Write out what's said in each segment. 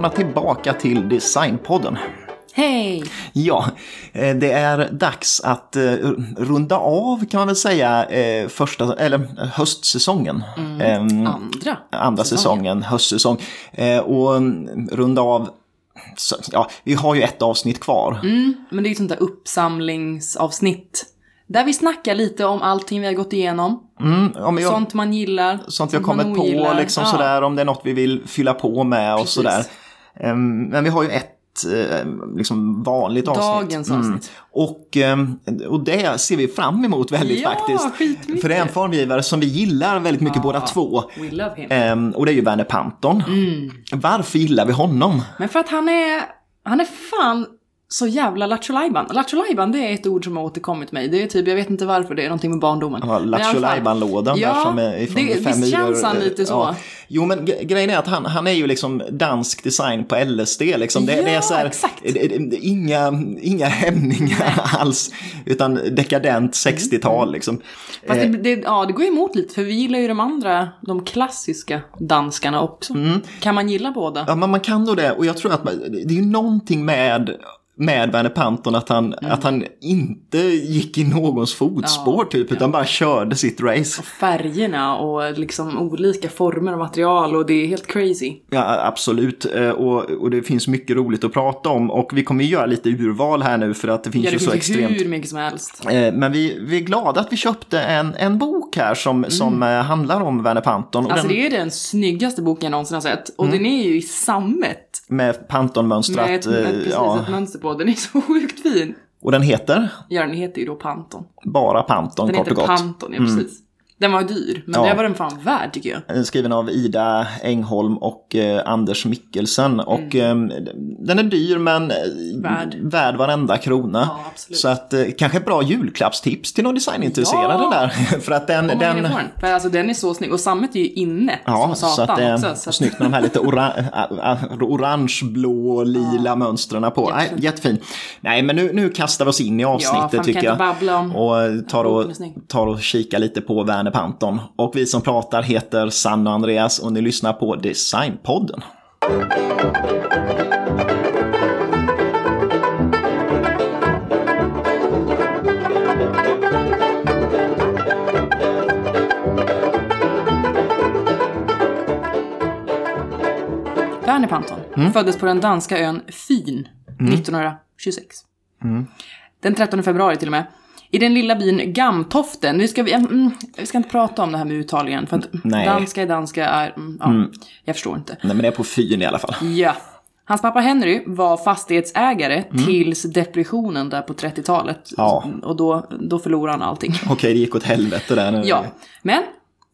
välkomna tillbaka till Designpodden. Hej! Ja, eh, det är dags att eh, runda av kan man väl säga eh, första, eller höstsäsongen. Mm. Andra. Andra säsongen, höstsäsong. Och mm, runda av ja, vi har ju ett avsnitt kvar. Mm, men det är ju ett sånt där uppsamlingsavsnitt. Där vi snackar lite om allting vi har gått igenom. Mm, ja, jag, sånt man gillar. Sånt vi har kommit på, liksom ja. sådär, om det är något vi vill fylla på med och Precis. sådär. Um, men vi har ju ett Eh, liksom vanligt avsnitt. Dagens avsnitt. Mm. Och, ehm, och det ser vi fram emot väldigt ja, faktiskt. Skitmycket. För det är en formgivare som vi gillar väldigt mycket ja, båda två. Ehm, och det är ju Werner Panton. Mm. Varför gillar vi honom? Men för att han är, han är fan så jävla Lattjo Lajban. det är ett ord som har återkommit mig. Det är typ, jag vet inte varför, det är någonting med barndomen. Ja, Lattjo lådan ja, där som är ifrån det, fem Visst känns han lite så? Ja. Jo men grejen är att han, han är ju liksom dansk design på LSD liksom. Det, ja, det är så här, exakt. inga, inga hämningar alls. Utan dekadent 60-tal mm. liksom. Fast det, eh. det, ja, det går emot lite för vi gillar ju de andra, de klassiska danskarna också. Mm. Kan man gilla båda? Ja, men man kan då det. Och jag tror att man, det är ju någonting med med Werner Panton att han, mm. att han inte gick i någons fotspår ja, typ, utan ja. bara körde sitt race. Och färgerna och liksom olika former och material och det är helt crazy. Ja, absolut. Eh, och, och det finns mycket roligt att prata om och vi kommer göra lite urval här nu för att det finns ja, det ju finns så extremt. hur mycket som helst. Eh, men vi, vi är glada att vi köpte en, en bok här som, mm. som eh, handlar om Werner Panton. alltså den... det är den snyggaste boken jag någonsin har sett och mm. den är ju i sammet. Med Panton-mönstrat. Med ett, precis, ja. ett mönster på den är så sjukt fin. Och den heter? Ja, den heter ju då Panton. Bara Panton, den kort och gott. Den heter Panton, ja precis. Mm. Den var dyr, men ja. det var den fan värd tycker jag. Skriven av Ida Engholm och eh, Anders Mikkelsen. Och mm. eh, den är dyr men eh, värd, värd varenda krona. Ja, så att eh, kanske ett bra julklappstips till någon designintresserade ja. där. för att den... den... För alltså den är så snygg. Och sammet är ju inne ja, som satan så att, eh, också. Så att... Snyggt med de här lite ora orange, blå, lila mönstren på. Jättefin. Nej, jättefin. Nej, men nu, nu kastar vi oss in i avsnittet ja, tycker jag. Och tar och, tar och kika lite på Werner Werner Panton. Och vi som pratar heter Sanna och Andreas och ni lyssnar på Designpodden. Werner Panton mm. föddes på den danska ön Fyn mm. 1926. Mm. Den 13 februari till och med. I den lilla byn Gamtoften, nu ska vi, mm, vi ska inte prata om det här med uttalningen, för att Nej. danska är danska är, mm, ja, mm. jag förstår inte. Nej men det är på fyn i alla fall. Ja. Hans pappa Henry var fastighetsägare mm. tills depressionen där på 30-talet. Ja. Och då, då förlorade han allting. Okej, det gick åt helvete där. Nu. Ja, men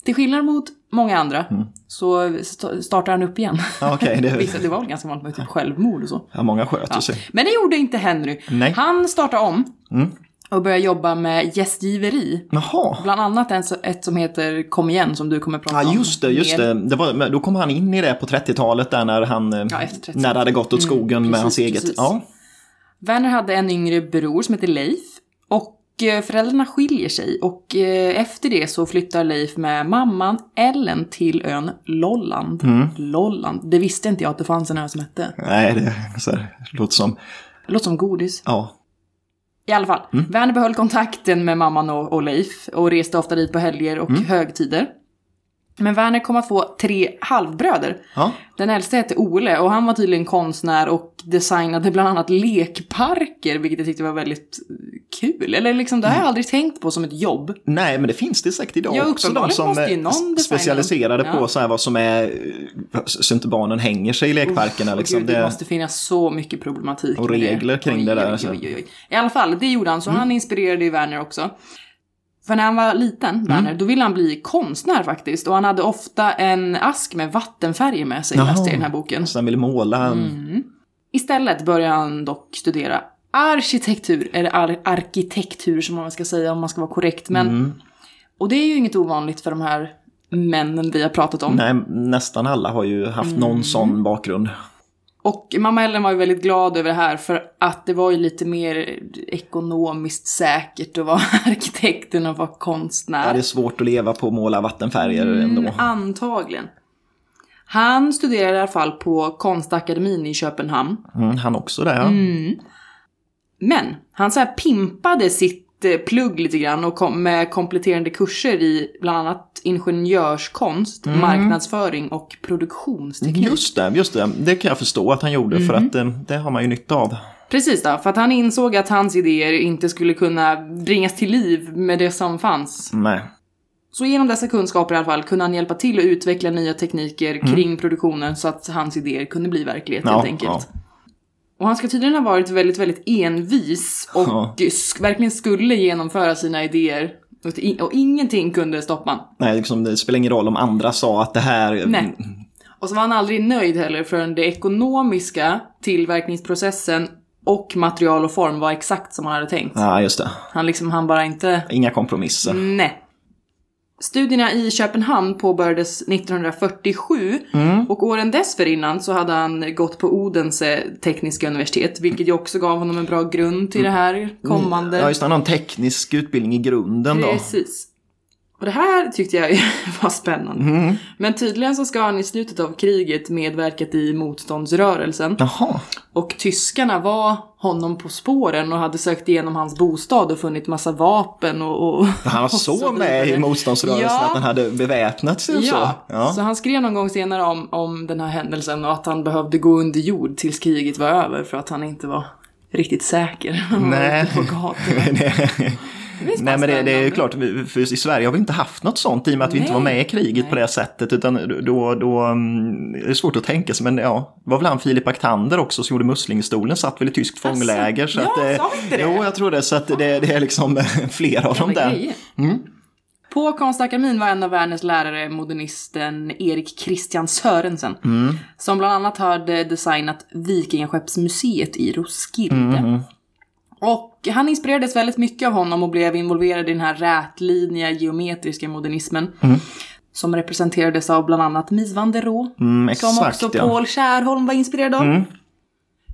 till skillnad mot många andra mm. så startar han upp igen. Okay, det... Det var väl ganska vanligt med typ självmord och så. Ja, många sköter ja. sig. Men det gjorde inte Henry. Nej. Han startade om. Mm och började jobba med gästgiveri. Jaha. Bland annat ett som heter Kom igen som du kommer prata om. Ja just det, just det. det var, då kom han in i det på 30-talet där när han ja, när det hade gått åt skogen mm, med hans eget. Precis. Ja. Werner hade en yngre bror som heter Leif. Och eh, föräldrarna skiljer sig och eh, efter det så flyttar Leif med mamman Ellen till ön Lolland. Mm. Lolland, det visste inte jag att det fanns en ö som hette. Nej, det, så här, det låter som... Det låter som godis. Ja. I alla fall, mm. Werner behöll kontakten med mamman och, och Leif och reste ofta dit på helger och mm. högtider. Men Werner kom att få tre halvbröder. Ja. Den äldste hette Ole och han var tydligen konstnär och designade bland annat lekparker, vilket jag tyckte var väldigt kul. Eller liksom, det har jag mm. aldrig tänkt på som ett jobb. Nej, men det finns det säkert idag ja, också. De som är specialiserade ja. på så här vad som är, så inte barnen hänger sig i lekparkerna. Oh, liksom. Gud, det, det, måste finnas så mycket problematik. Och regler kring det där. Oj, oj, oj, I alla fall, det gjorde han, så mm. han inspirerade ju Werner också. För när han var liten, mm. Werner, då ville han bli konstnär faktiskt. Och han hade ofta en ask med vattenfärger med sig, läste i den här boken. Så han ville måla? Mm. Istället började han dock studera arkitektur, eller ar arkitektur som man ska säga om man ska vara korrekt. Men, mm. Och det är ju inget ovanligt för de här männen vi har pratat om. Nej, nästan alla har ju haft mm. någon sån bakgrund. Och mamma Ellen var ju väldigt glad över det här för att det var ju lite mer ekonomiskt säkert att vara arkitekt än att vara konstnär. Ja, det är svårt att leva på att måla vattenfärger mm, ändå. Antagligen. Han studerade i alla fall på Konstakademin i Köpenhamn. Mm, han också där. ja. Mm. Men han så här pimpade sitt eh, plugg lite grann och kom med kompletterande kurser i bland annat ingenjörskonst, marknadsföring och produktionsteknik. Just det, just det. Det kan jag förstå att han gjorde för Mm. att eh, det har man ju nytta av. Precis då, för att han insåg att hans idéer inte skulle kunna bringas till liv med det som fanns. Nej. Så genom dessa kunskaper i alla fall kunde han hjälpa till att utveckla nya tekniker kring produktionen så att hans idéer kunde bli verklighet Mm. Ja, helt enkelt. ja. Och han ska tydligen ha varit väldigt, väldigt envis och Ja. verkligen skulle genomföra sina idéer. Och, i- och ingenting kunde stoppa honom. Nej, liksom, det spelar ingen roll om andra sa att det här... Nej. Och så var han aldrig nöjd heller förrän det ekonomiska, tillverkningsprocessen och material och form var exakt som han hade tänkt. Ja, just det. Han liksom, han bara inte... Inga kompromisser. Nej. Studierna i Köpenhamn påbörjades 1947 Mm. och åren dessförinnan så hade han gått på Odense tekniska universitet, vilket ju också gav honom en bra grund till det här kommande. Ja, just det. Han har en teknisk utbildning i grunden då. Precis. Och det här tyckte jag var spännande. Mm. Men tydligen så ska han i slutet av kriget medverkat i motståndsrörelsen. Jaha. Och tyskarna var honom på spåren och hade sökt igenom hans bostad och funnit massa vapen och... och Han var och så med i motståndsrörelsen Ja. att han hade beväpnat sig och så. Ja, Ja. så han skrev någon gång senare om, om den här händelsen och att han behövde gå under jord tills kriget var över för att han inte var riktigt säker. Nej. Nej men det, det är ju klart, för i Sverige har vi inte haft något sånt i och med att vi inte var Nej. med i kriget på det sättet. Utan då, då mm, är det svårt att tänka sig. Men ja, det var väl han Filip Aktander också som gjorde Muslingestolen, satt väl i tyskt fångläger. Så Ja, att, eh, sa inte det? Jo, jag tror det. Så att det, det är liksom flera av dem där. grejer. På Konstakademin var en av världens lärare modernisten Erik Christian Sörensen. Som bland annat hade designat Vikingaskeppsmuseet i Roskilde. Och han inspirerades väldigt mycket av honom och blev involverad i den här rätlinjiga geometriska modernismen. Som representerades av bland annat Mies van der Rohe. Mm, Som också ja. Mm. Paul Kärrholm var inspirerad av.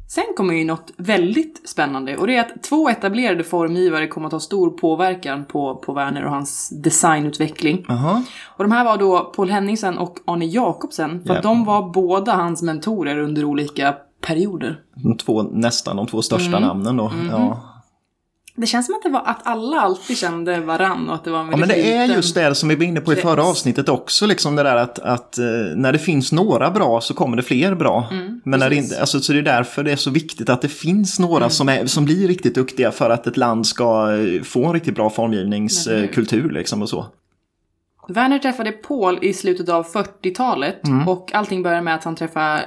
Sen kommer ju något väldigt spännande och det är att två etablerade formgivare kommer att ha stor påverkan på, på Werner och hans designutveckling. Jaha. Och de här var då Paul Henningsen och Arne Jacobsen, för att Ja. de var båda hans mentorer under olika perioder. De två, nästan de två största Mm. namnen då. Ja. Det känns som att det var att alla alltid kände varann och att det var en Ja, men det är just det som vi var inne på i förra avsnittet också. Liksom det där att, att eh, när det finns några bra så kommer det fler bra. men när det precis. inte, alltså, så det är därför det är så viktigt att det finns några som, är, som blir riktigt duktiga för att ett land ska eh, få en riktigt bra formgivningskultur. Liksom och så. Werner träffade Paul i slutet av 40-talet Mm. och allting började med att han träffade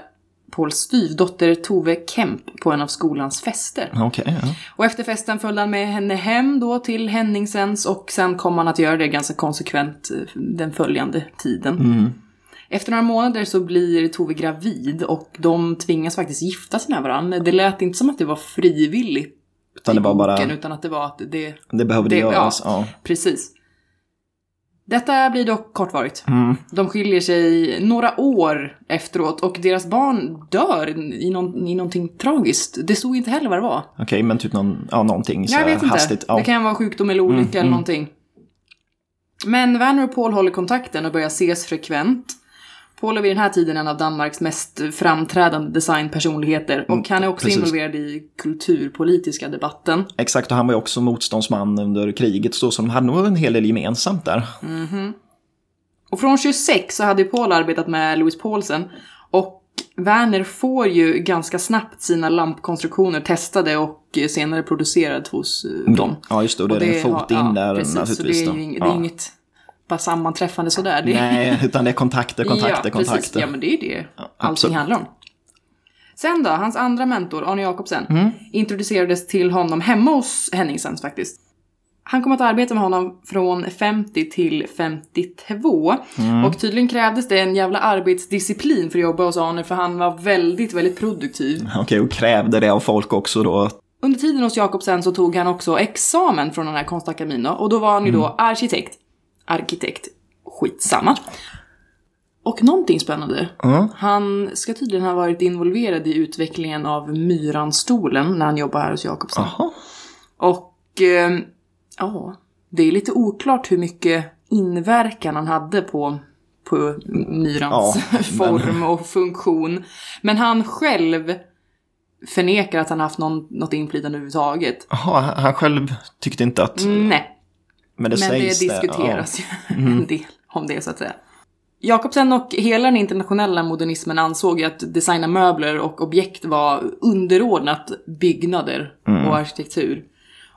Pauls styvdotter Tove Kemp på en av skolans fester. Okej, ja. Och efter festen följde han med henne hem då till Henningsens och sen kom han att göra det ganska konsekvent eh, den följande tiden. Mm. Efter några månader så blir Tove gravid och de tvingas faktiskt gifta sig med varandra. Det lät inte som att det var frivilligt Utan det var bara, boken, utan att det var att det... det behövde det- göras. ja. Ja. Precis. Detta blir dock kortvarigt. Mm. De skiljer sig några år efteråt och deras barn dör i, någon, i någonting tragiskt. Det stod inte heller vad det var. Okej, men typ någon, ja, någonting så Jag vet inte. hastigt. Ja. Mm, Det kan vara sjukdom eller olycka eller någonting. Men Werner och Paul håller kontakten och börjar ses frekvent. Paul är vid den här tiden en av Danmarks mest framträdande designpersonligheter och han är också Mm, precis. involverad i kulturpolitiska debatten. Exakt, och han var ju också motståndsman under kriget så, så de hade nog en hel del gemensamt där. Och från 26 så hade ju Paul arbetat med Louis Paulsen och Werner får ju ganska snabbt sina lampkonstruktioner testade och senare producerade hos eh, dem. Ja, just det, och det är en fot har- in där precis, naturligtvis. Så det är ju ja. det är inget bara sammanträffande sådär. Det, Nej, utan det är kontakter, kontakter, ja, kontakter. Precis. Ja, men det är ju det allting absolut. handlar om. Sen då, hans andra mentor, Arne Jacobsen, Mm. introducerades till honom hemma hos Henningsens faktiskt. Han kom att arbeta med honom från 50 till 52. Mm. Och tydligen krävdes det en jävla arbetsdisciplin för att jobba hos Arne för han var väldigt, väldigt produktiv. Okej, och krävde det av folk också då. Under tiden hos Jakobsen så tog han också examen från den här konstakademin då, och då var han ju Mm. då arkitekt. Arkitekt. Skitsamma. Och någonting spännande. Mm. Han ska tydligen ha varit involverad i utvecklingen av Myranstolen när han jobbar här hos Jakobsen. Jaha. Och eh, ja, det är lite oklart hur mycket inverkan han hade på, på myrans Ja, form och funktion. Men han själv förnekar att han haft någon, något inflytande överhuvudtaget. Jaha, han själv tyckte inte att... Nej, Men det men det diskuteras ju en del om det så att säga. Jakobsen och hela den internationella modernismen ansåg ju att designa möbler och objekt var underordnat byggnader och arkitektur.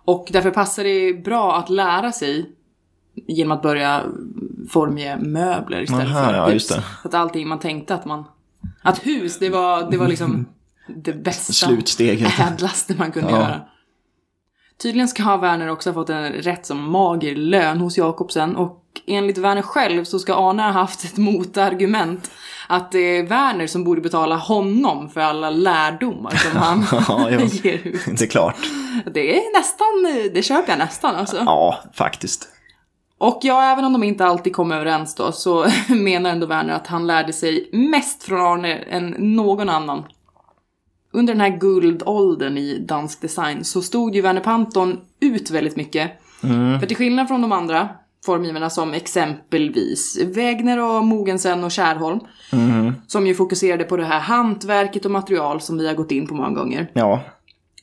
Och därför passar det bra att lära sig genom att börja formge möbler istället Aha, för ja, hus. det. Att allting man tänkte att man... Att hus, det var, det var liksom det bästa, Slutsteget. ädlaste man kunde Ja. göra. Tydligen ska Werner också ha fått en rätt som mager lön hos Jakobsen och enligt Werner själv så ska Arne ha haft ett motargument att det är Werner som borde betala honom för alla lärdomar som han Ja, ger ut. Det är klart. Det är nästan, det köper jag nästan alltså. Ja, faktiskt. Och ja, även om de inte alltid kom överens då så menar ändå Werner att han lärde sig mest från Arne än någon annan. Under den här guldåldern i dansk design så stod ju Werner Panton ut väldigt mycket. För till skillnad från de andra formgivarna som exempelvis Wägner och Mogensen och Kärholm, som ju fokuserade på det här hantverket och material som vi har gått in på många gånger Ja,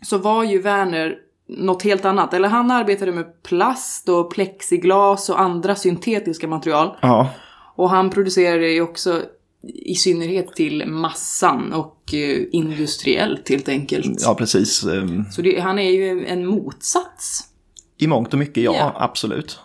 så var ju Werner något helt annat. Eller han arbetade med plast och plexiglas och andra syntetiska material. ja. Och han producerade ju också i synnerhet till massan och eh, industriellt helt enkelt. Ja, precis. Ehm, Så det, han är ju en motsats. I mångt och mycket, ja, Ja. absolut.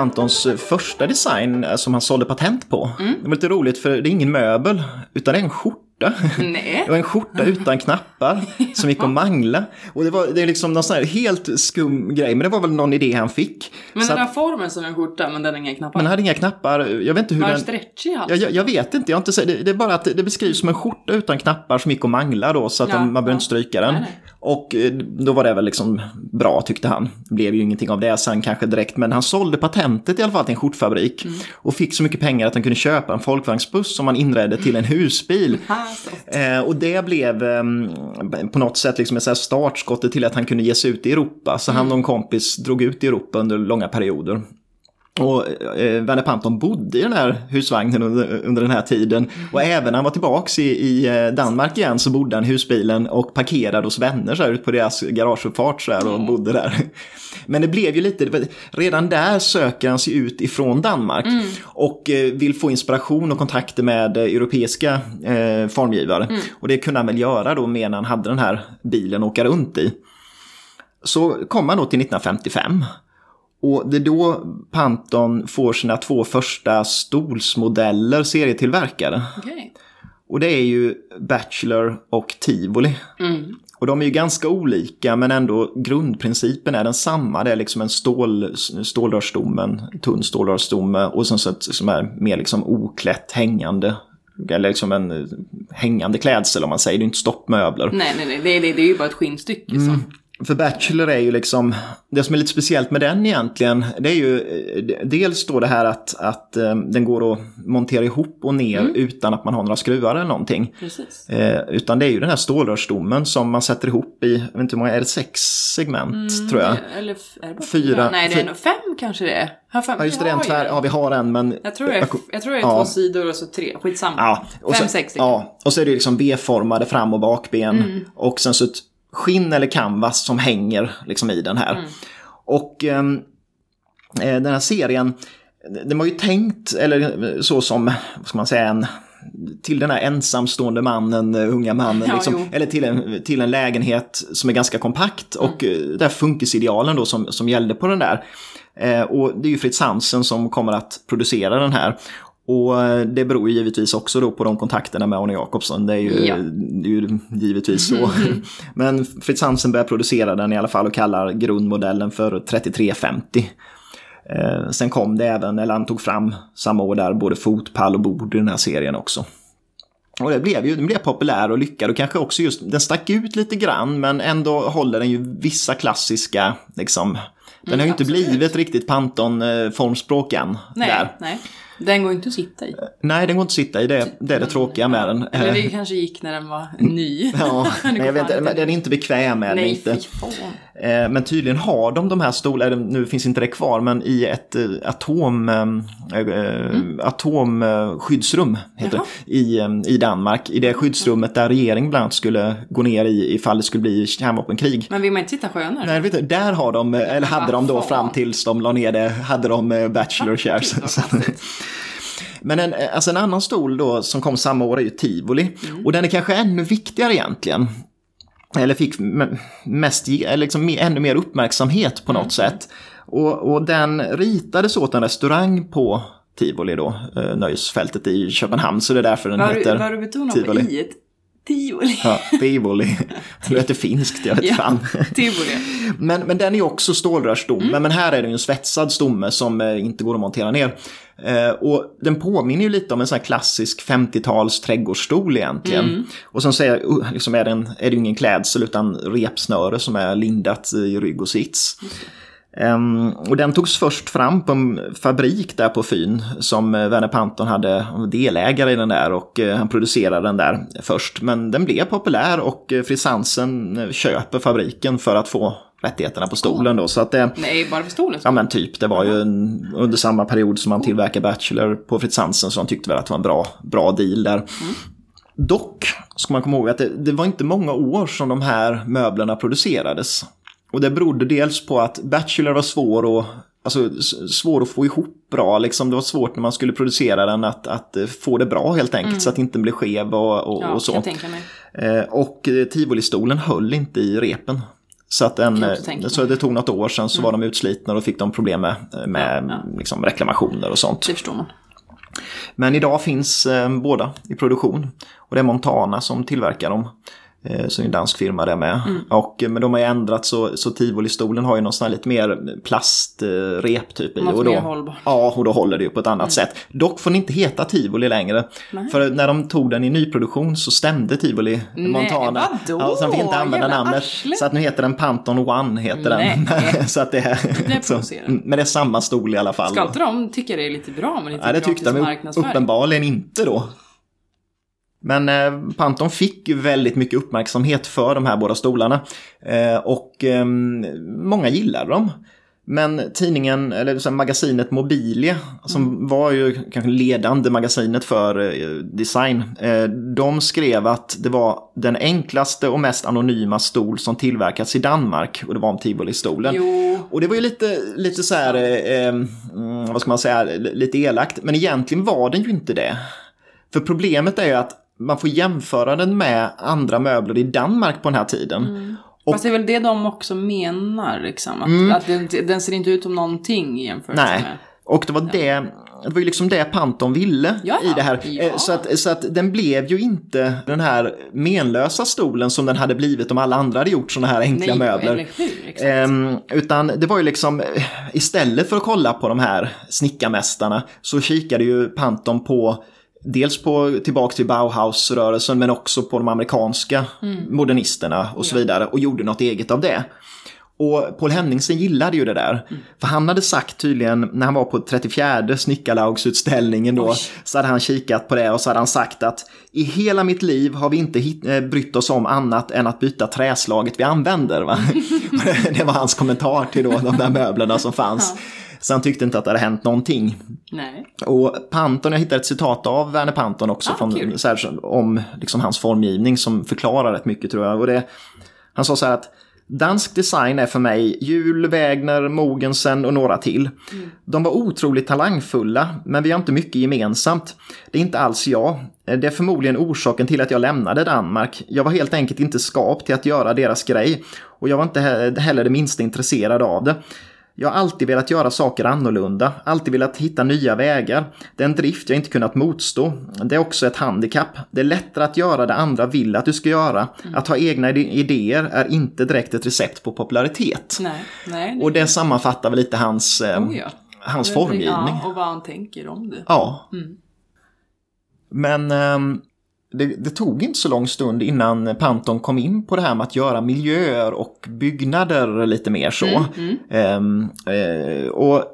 Pantons första design eh, som han sålde patent på. Mm. Det var lite roligt för det är ingen möbel, utan det är en skjorta. Nej. Det var en skjorta utan knappar som gick att mangla. Och det var det är liksom någon sån här helt skum grej, men det var väl någon idé han fick. Men Så den har formen som en skjorta, men den har inga knappar. men han hade inga knappar. Jag vet inte hur Var den den... stretchig i Jag, jag, vet inte, jag har inte sett, det, det är bara att det, beskrivs som en skjorta utan knappar som gick att mangla då så att Ja, den, man behöver ja. inte stryka den. Nej, nej. Och eh, då var det väl liksom bra tyckte han. Det blev ju ingenting av det sen kanske direkt, men han sålde patentet i alla fall till en skjortfabrik Mm. och fick så mycket pengar att han kunde köpa en folkvagnsbuss som han inredde till en husbil. Eh, och det blev eh, på något sätt liksom ett startskottet till att han kunde ge sig ut i Europa. Så han och en kompis drog ut i Europa under långa perioder. Och eh, Werner Panton bodde i den här husvagnen under, under den här tiden. Och även när han var tillbaks i, i eh, Danmark igen så bodde han i husbilen och parkerade hos vänner så här, ut på deras garageuppfart så här, och bodde där. Men det blev ju lite, redan där söker han sig ut ifrån Danmark. Och eh, vill få inspiration och kontakter med eh, europeiska eh, formgivare. Och det kunde han väl göra då med när han hade den här bilen att åka runt i. Så kom han då till 1955. Och det är då Panton får sina två första stolsmodeller serietillverkade. Okej. Och det är ju Bachelor och Tivoli. Mm. Och de är ju ganska olika men ändå grundprincipen är densamma. Det är liksom en stål, stålrörsstomme, tunn stålrörsstomme och sen så ett som är mer liksom oklätt hängande. Eller liksom en eh, hängande klädsel om man säger, det är inte stoppmöbler. Nej, nej, nej. Det, det, det är ju bara ett skinnstycke. Så. För Bachelor är ju liksom, det som är lite speciellt med den egentligen, det är ju eh, dels då det här att, att eh, den går att montera ihop och ner utan att man har några skruvar eller någonting. Eh, utan det är ju den här stålrörsstommen som man sätter ihop i, jag vet inte hur många, är det sex segment tror jag? Eller är det bara Fyra-? Nej, det är nog fem kanske det är. Har? Ja just det, en tvär, ja. vi har en men... Jag tror det är, jag tror det är Ja. två sidor och så tre. Skitsamma. Ja, och Fem, så, sex stycken. Ja, och så är det liksom V-formade fram och bakben. Mm. Och sen så skinn eller canvas som hänger liksom i den här. Mm. Och ehm, eh, den här serien, den var ju tänkt, eller så som, vad ska man säga, en till den här ensamstående mannen, eh, unga mannen, Ja, liksom, eller till en, till en lägenhet som är ganska kompakt. Och eh, det här funkisidealen då som, som gällde på den där. Eh, och det är ju Fritz Hansen som kommer att producera den här. Och eh, det beror ju givetvis också då på de kontakterna med Arne Jacobsson. Det är ju, Ja. det är ju givetvis så. Men Fritz Hansen börjar producera den i alla fall och kallar grundmodellen för 3350. Eh, sen kom det även, eller han tog fram samma år där, både fotpall och bord i den här serien också. Och det blev ju den blev populär och lyckad och kanske också just, den stack ut lite grann men ändå håller den ju vissa klassiska, liksom. Den har ju inte absolut. blivit riktigt Panton-formspråk än. Nej, där. nej. Den går inte att sitta i. Nej, den går inte att sitta i. Det, det är det tråkiga med den. Eller det kanske gick när den var ny. Ja, går jag vet inte, den är inte bekväm med den Nej, inte. fy fan. Eh, Men tydligen har de de här stolarna, nu finns inte det kvar, men i ett eh, atom, eh, eh, atomskyddsrum heter det, i, i Danmark. I det skyddsrummet där regeringen bland annat skulle gå ner i ifall det skulle bli kärnvapenkrig. Men vill man inte sitta skönare? Nej, vet du, där har de, eller hade de då fram tills de la ner det, hade de bachelor chairs. Men en, alltså en annan stol då som kom samma år är ju Tivoli. Och den är kanske ännu viktigare egentligen. Eller fick mest, liksom ännu mer uppmärksamhet på något sätt. Och, och den ritades åt en restaurang på Tivoli då, eh, nöjesfältet i Köpenhamn. Så det är därför den du- heter vad har du betonat Tivoli. på i? Tivoli. Ja, Tivoli. Det låter finskt, jag vet Ja. fan. Tivoli. Men, men den är också stålrörsstomme, men här är det ju en svetsad stomme som eh, inte går att montera ner. Eh, och den påminner ju lite om en sån här klassisk 50-tals trädgårdsstol egentligen. Och sen så är, uh, liksom är, den, är det ingen klädsel utan repsnöre som är lindat i rygg och sits. Ehm, och den togs först fram på en fabrik där på Fyn som uh, Werner Panton hade delägare i den där och eh, han producerade den där först. Men den blev populär och uh, Fritz Hansen eh, köper fabriken för att få rättigheterna på stolen då. Så att det, Nej, bara för stolen. ja men typ, det var ju en, under samma period som man tillverkade Bachelor på Fritz Hansen så de tyckte väl att det var en bra, bra deal där. Dock ska man komma ihåg att det, det var inte många år som de här möblerna producerades. Och det berodde dels på att Bachelor var svår att, alltså, svår att få ihop bra. Liksom. Det var svårt när man skulle producera den att, att eh, få det bra helt enkelt så att det inte blev skev och, och, Ja, och så. Eh, och eh, Tivolistolen höll inte i repen. Så, att jag eh, så det tog något år sedan så var de utslitna och då fick de problem med, med Ja, ja. Liksom, reklamationer och sånt. Det förstår man. Men idag finns eh, båda i produktion. Och det är Montana som tillverkar dem. Eh, så är en dansk firma det med. Mm. Och, eh, men de har ju ändrat så, så Tivoli-stolen har ju någon sån här lite mer plastrep typ i. Något och då, mer hållbart. Ja, och då håller det ju på ett annat sätt. Dock får den inte heta Tivoli längre. Nej. För när de tog den i nyproduktion så stämde Tivoli Nej, Montana. vadå? Ja, så de fick inte använda Jävla namnet. arsle. Så att nu heter den Panton One. Heter den. Så att det är, så, provocerande. men det är samma stol i alla fall. Ska inte de tycka det är lite bra men lite Nej, det tyckte de uppenbarligen inte då. Men eh, Panton fick väldigt mycket uppmärksamhet för de här båda stolarna. Eh, och eh, många gillade dem. Men tidningen, eller så magasinet Mobilia, som var ju kanske ledande magasinet för eh, design, eh, de skrev att det var den enklaste och mest anonyma stol som tillverkats i Danmark. Och det var om Tivoli-stolen. Och det var ju lite, lite så här, eh, mm, vad ska man säga, li- lite elakt. Men egentligen var den ju inte det. För problemet är ju att man får jämföra den med andra möbler i Danmark på den här tiden. Och- fast det är väl det de också menar liksom. Att, att den, den ser inte ut som någonting i jämförelse Nej. med. Och det var det, det var ju liksom det Panton ville Ja, i det här. ja. Eh, Så, att, så att den blev ju inte den här menlösa stolen som den hade blivit om alla andra hade gjort sådana här enkla Nej, möbler. hur? Ehm, utan det var ju liksom, eh, istället för att kolla på de här snickarmästarna så kikade ju Panton på Dels på tillbaka till Bauhaus-rörelsen men också på de amerikanska modernisterna och så vidare och gjorde något eget av det. Och Paul Henningsen gillade ju det där. För han hade sagt tydligen, när han var på 34 snickarlaugsutställningen då, Oj. så hade han kikat på det och så hade han sagt att i hela mitt liv har vi inte hit, eh, brytt oss om annat än att byta träslaget vi använder. Va? Det- var hans kommentar till då, de där möblerna som fanns. Så han tyckte inte att det hade hänt någonting. Nej. Och Panton, jag hittade ett citat av Werner Panton också Ah, från, så här, om liksom, hans formgivning som förklarar rätt mycket tror jag. Och det, han sa så här att Dansk design är för mig Jul, Wägner, Mogensen och några till. De var otroligt talangfulla, men vi har inte mycket gemensamt. Det är inte alls jag. Det är förmodligen orsaken till att jag lämnade Danmark. Jag var helt enkelt inte skapt till att göra deras grej. Och jag var inte he- heller det minsta intresserad av det. Jag har alltid velat göra saker annorlunda, alltid velat hitta nya vägar. Det är en drift jag inte kunnat motstå. Det är också ett handikapp. Det är lättare att göra det andra vill att du ska göra. Att ha egna idéer är inte direkt ett recept på popularitet. Nej. Nej. Och det sammanfattar väl lite hans, eh, Oh, ja. hans formgivning. Ja, och vad han tänker om det. Ja. Mm. Men ehm, det, det tog inte så lång stund innan Panton kom in på det här med att göra miljöer och byggnader lite mer så. Mm, Ehm, eh, och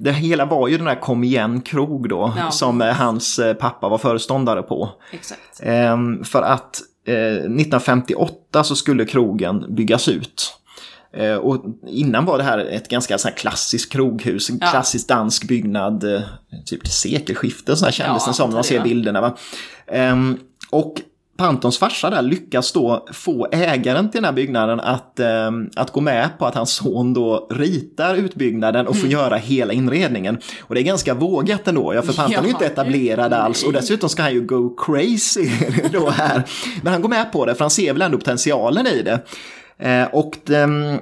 det hela var ju den här Kom igen krog då, Ja. som eh, hans eh, pappa var föreståndare på. Ehm, för att eh, 1958 så skulle krogen byggas ut. Eh, och innan var det här ett ganska så här klassiskt kroghus, en Ja. klassisk dansk byggnad, eh, typ till sekelskiftet så här kändes Ja, den som när man ser det. bilderna. Va? Ehm, och Pantons farsa där lyckas då få ägaren till den här byggnaden att, ehm, att gå med på att hans son då ritar utbyggnaden och får Mm. göra hela inredningen. Och det är ganska vågat ändå, ja, för Panton är ju inte Ja, etablerad alls och dessutom ska han ju go crazy då här. Men han går med på det för han ser väl ändå potentialen i det. Eh, och den,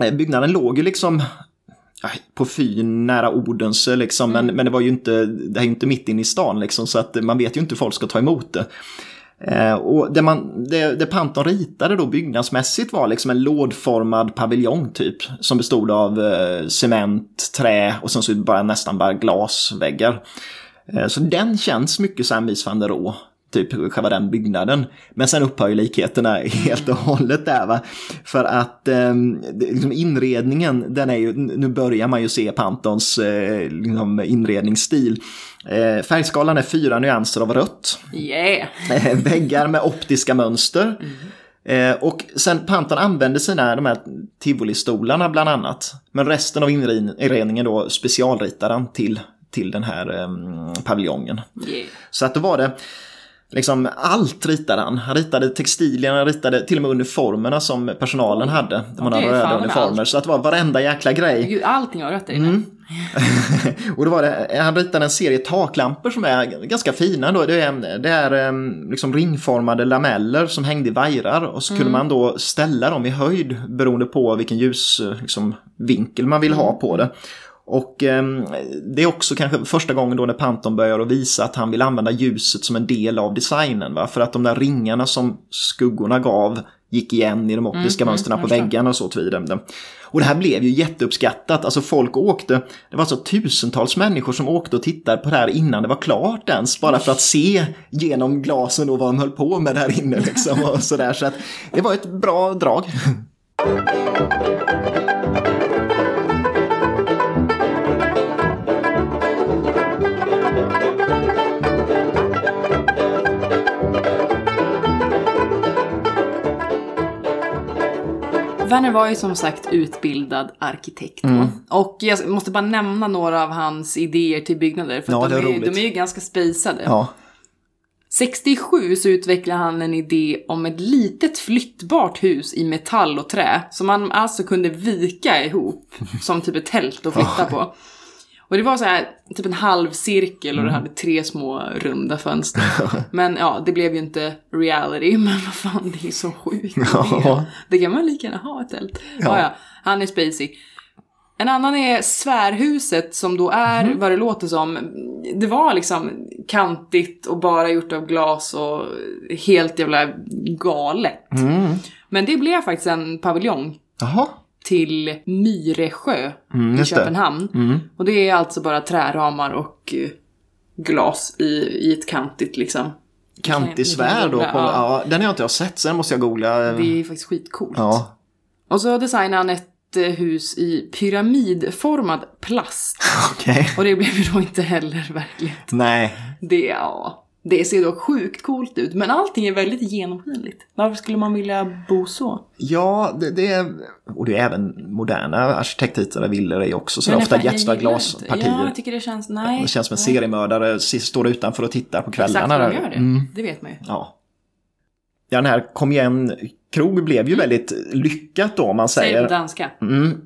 eh, byggnaden låg ju liksom ja, på Fyn nära Odense liksom, men, men det var ju inte, det är ju inte mitt inne i stan liksom, så att man vet ju inte hur folk ska ta emot det. Eh, och det, man, det, det Panton ritade då byggnadsmässigt var liksom en lådformad paviljong typ, som bestod av eh, cement, trä och sen så bara nästan bara glasväggar. Eh, så den känns mycket som Mies van der Rohe typ själva den byggnaden. Men sen upphör ju likheterna helt och hållet där va. För att eh, liksom inredningen, den är ju, nu börjar man ju se Pantons eh, liksom inredningsstil. Eh, färgskalan är fyra nyanser av rött. Yeah! Eh, väggar med optiska mönster. Eh, och sen Panton använde sina, de här tivolistolarna bland annat. Men resten av inredningen då specialritade han till, till den här eh, paviljongen. yeah. Så att då var det liksom allt ritade han. Han ritade textilierna, han ritade till och med uniformerna som personalen hade. De hade är röda uniformer. allt. Så att det var varenda jäkla grej. Gud, allting har rött där inne. Mm. och då var det, han ritade en serie taklampor som är ganska fina. Då. Det är, det är liksom ringformade lameller som hängde i vajrar och så kunde man då ställa dem i höjd beroende på vilken ljusvinkel liksom, man vill ha på det. Och em, det är också kanske första gången då när Panton börjar att visa att han vill använda ljuset som en del av designen. Va? För att de där ringarna som skuggorna gav gick igen i de optiska mönstren på jag förstår. väggarna och så vidare. Och det här blev ju jätteuppskattat. Alltså folk åkte, det var så tusentals människor som åkte och tittade på det här innan det var klart ens. Bara för att se genom glasen och vad de höll på med där inne liksom. Och så där. så att det var ett bra drag. Werner var ju som sagt utbildad arkitekt. Mm. Och jag måste bara nämna några av hans idéer till byggnader. För Ja, de, är är, de är ju ganska spejsade. Ja. 67 så utvecklade han en idé om ett litet flyttbart hus i metall och trä. Som man alltså kunde vika ihop som typ ett tält att flytta på. Och det var så här, typ en halv cirkel och det hade tre små runda fönster. Men ja, det blev ju inte reality. Men vad fan, det är så sjukt. Ja. Det kan man lika gärna ha ett tält. Ja. Ja, han är spacey. En annan är svärhuset som då är Mhm. vad det låter som. Det var liksom kantigt och bara gjort av glas och helt jävla galet. Mm. Men det blev faktiskt en paviljong Jaha. Till Myresjö Mm, i. Köpenhamn. Mm. Och det är alltså bara träramar och eh, glas i, i ett kantigt liksom. Kantig svär då. På, Ja. ja, den har jag inte jag sett, sen måste jag googla. Det är faktiskt skitcoolt. Ja. Och så designade han ett eh, hus i pyramidformad plast. Okej. Och det blev ju då inte heller verkligt. Nej. Det, ja, det ser dock sjukt coolt ut, men allting är väldigt genomskinligt. Varför skulle man vilja bo så? Ja, det, det är... Och det är även moderna arkitektritade villor är också så Men ofta jättestora glaspartier. Ja, jag tycker det känns, nej. Det känns som en seriemördare står utanför och tittar på Exakt kvällarna. vad de gör det. Mm, Det vet man ju. ja. ja, den här Kom igen krog blev ju väldigt lyckat då om man Säg på säger. danska. Mm.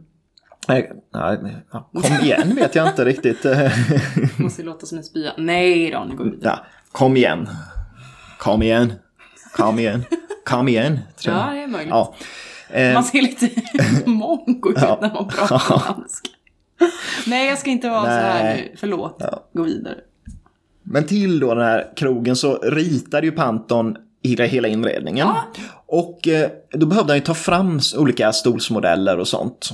Nej, nej, kom igen vet jag inte riktigt. Måste låta som en spya. Nej då, nu går vi vidare. ja, kom igen. Kom igen. Kom igen. Kom igen. Tror jag. Ja, det är möjligt. Ja. Eh, Man ser lite mongo ut Ja. när man pratar danska. Nej, jag ska inte vara så här Nej. nu. Förlåt. Ja. Gå vidare. Men till då den här krogen så ritade ju Panton hela, hela inredningen. Och eh, då behövde han ju ta fram olika stolsmodeller och sånt.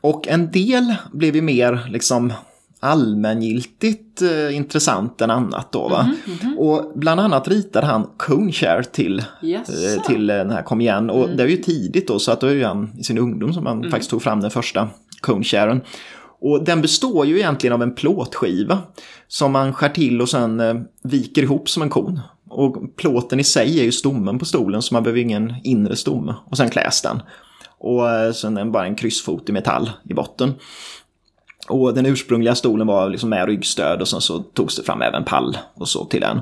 Och en del blev ju mer liksom allmängiltigt eh, intressant än annat då va. Och bland annat ritade han Cone Chair till, Jaså? eh, till eh, den här Kom igen. Och det är ju tidigt då så att då är ju han i sin ungdom som han faktiskt tog fram den första Cone Chairen. Och den består ju egentligen av en plåtskiva som man skär till och sen eh, viker ihop som en kon. Och plåten i sig är ju stommen på stolen så man behöver ingen inre stomme. Och sen kläs den. Och eh, sen bara en kryssfot i metall i botten. Och den ursprungliga stolen var liksom med ryggstöd och sen så togs det fram även pall och så till den.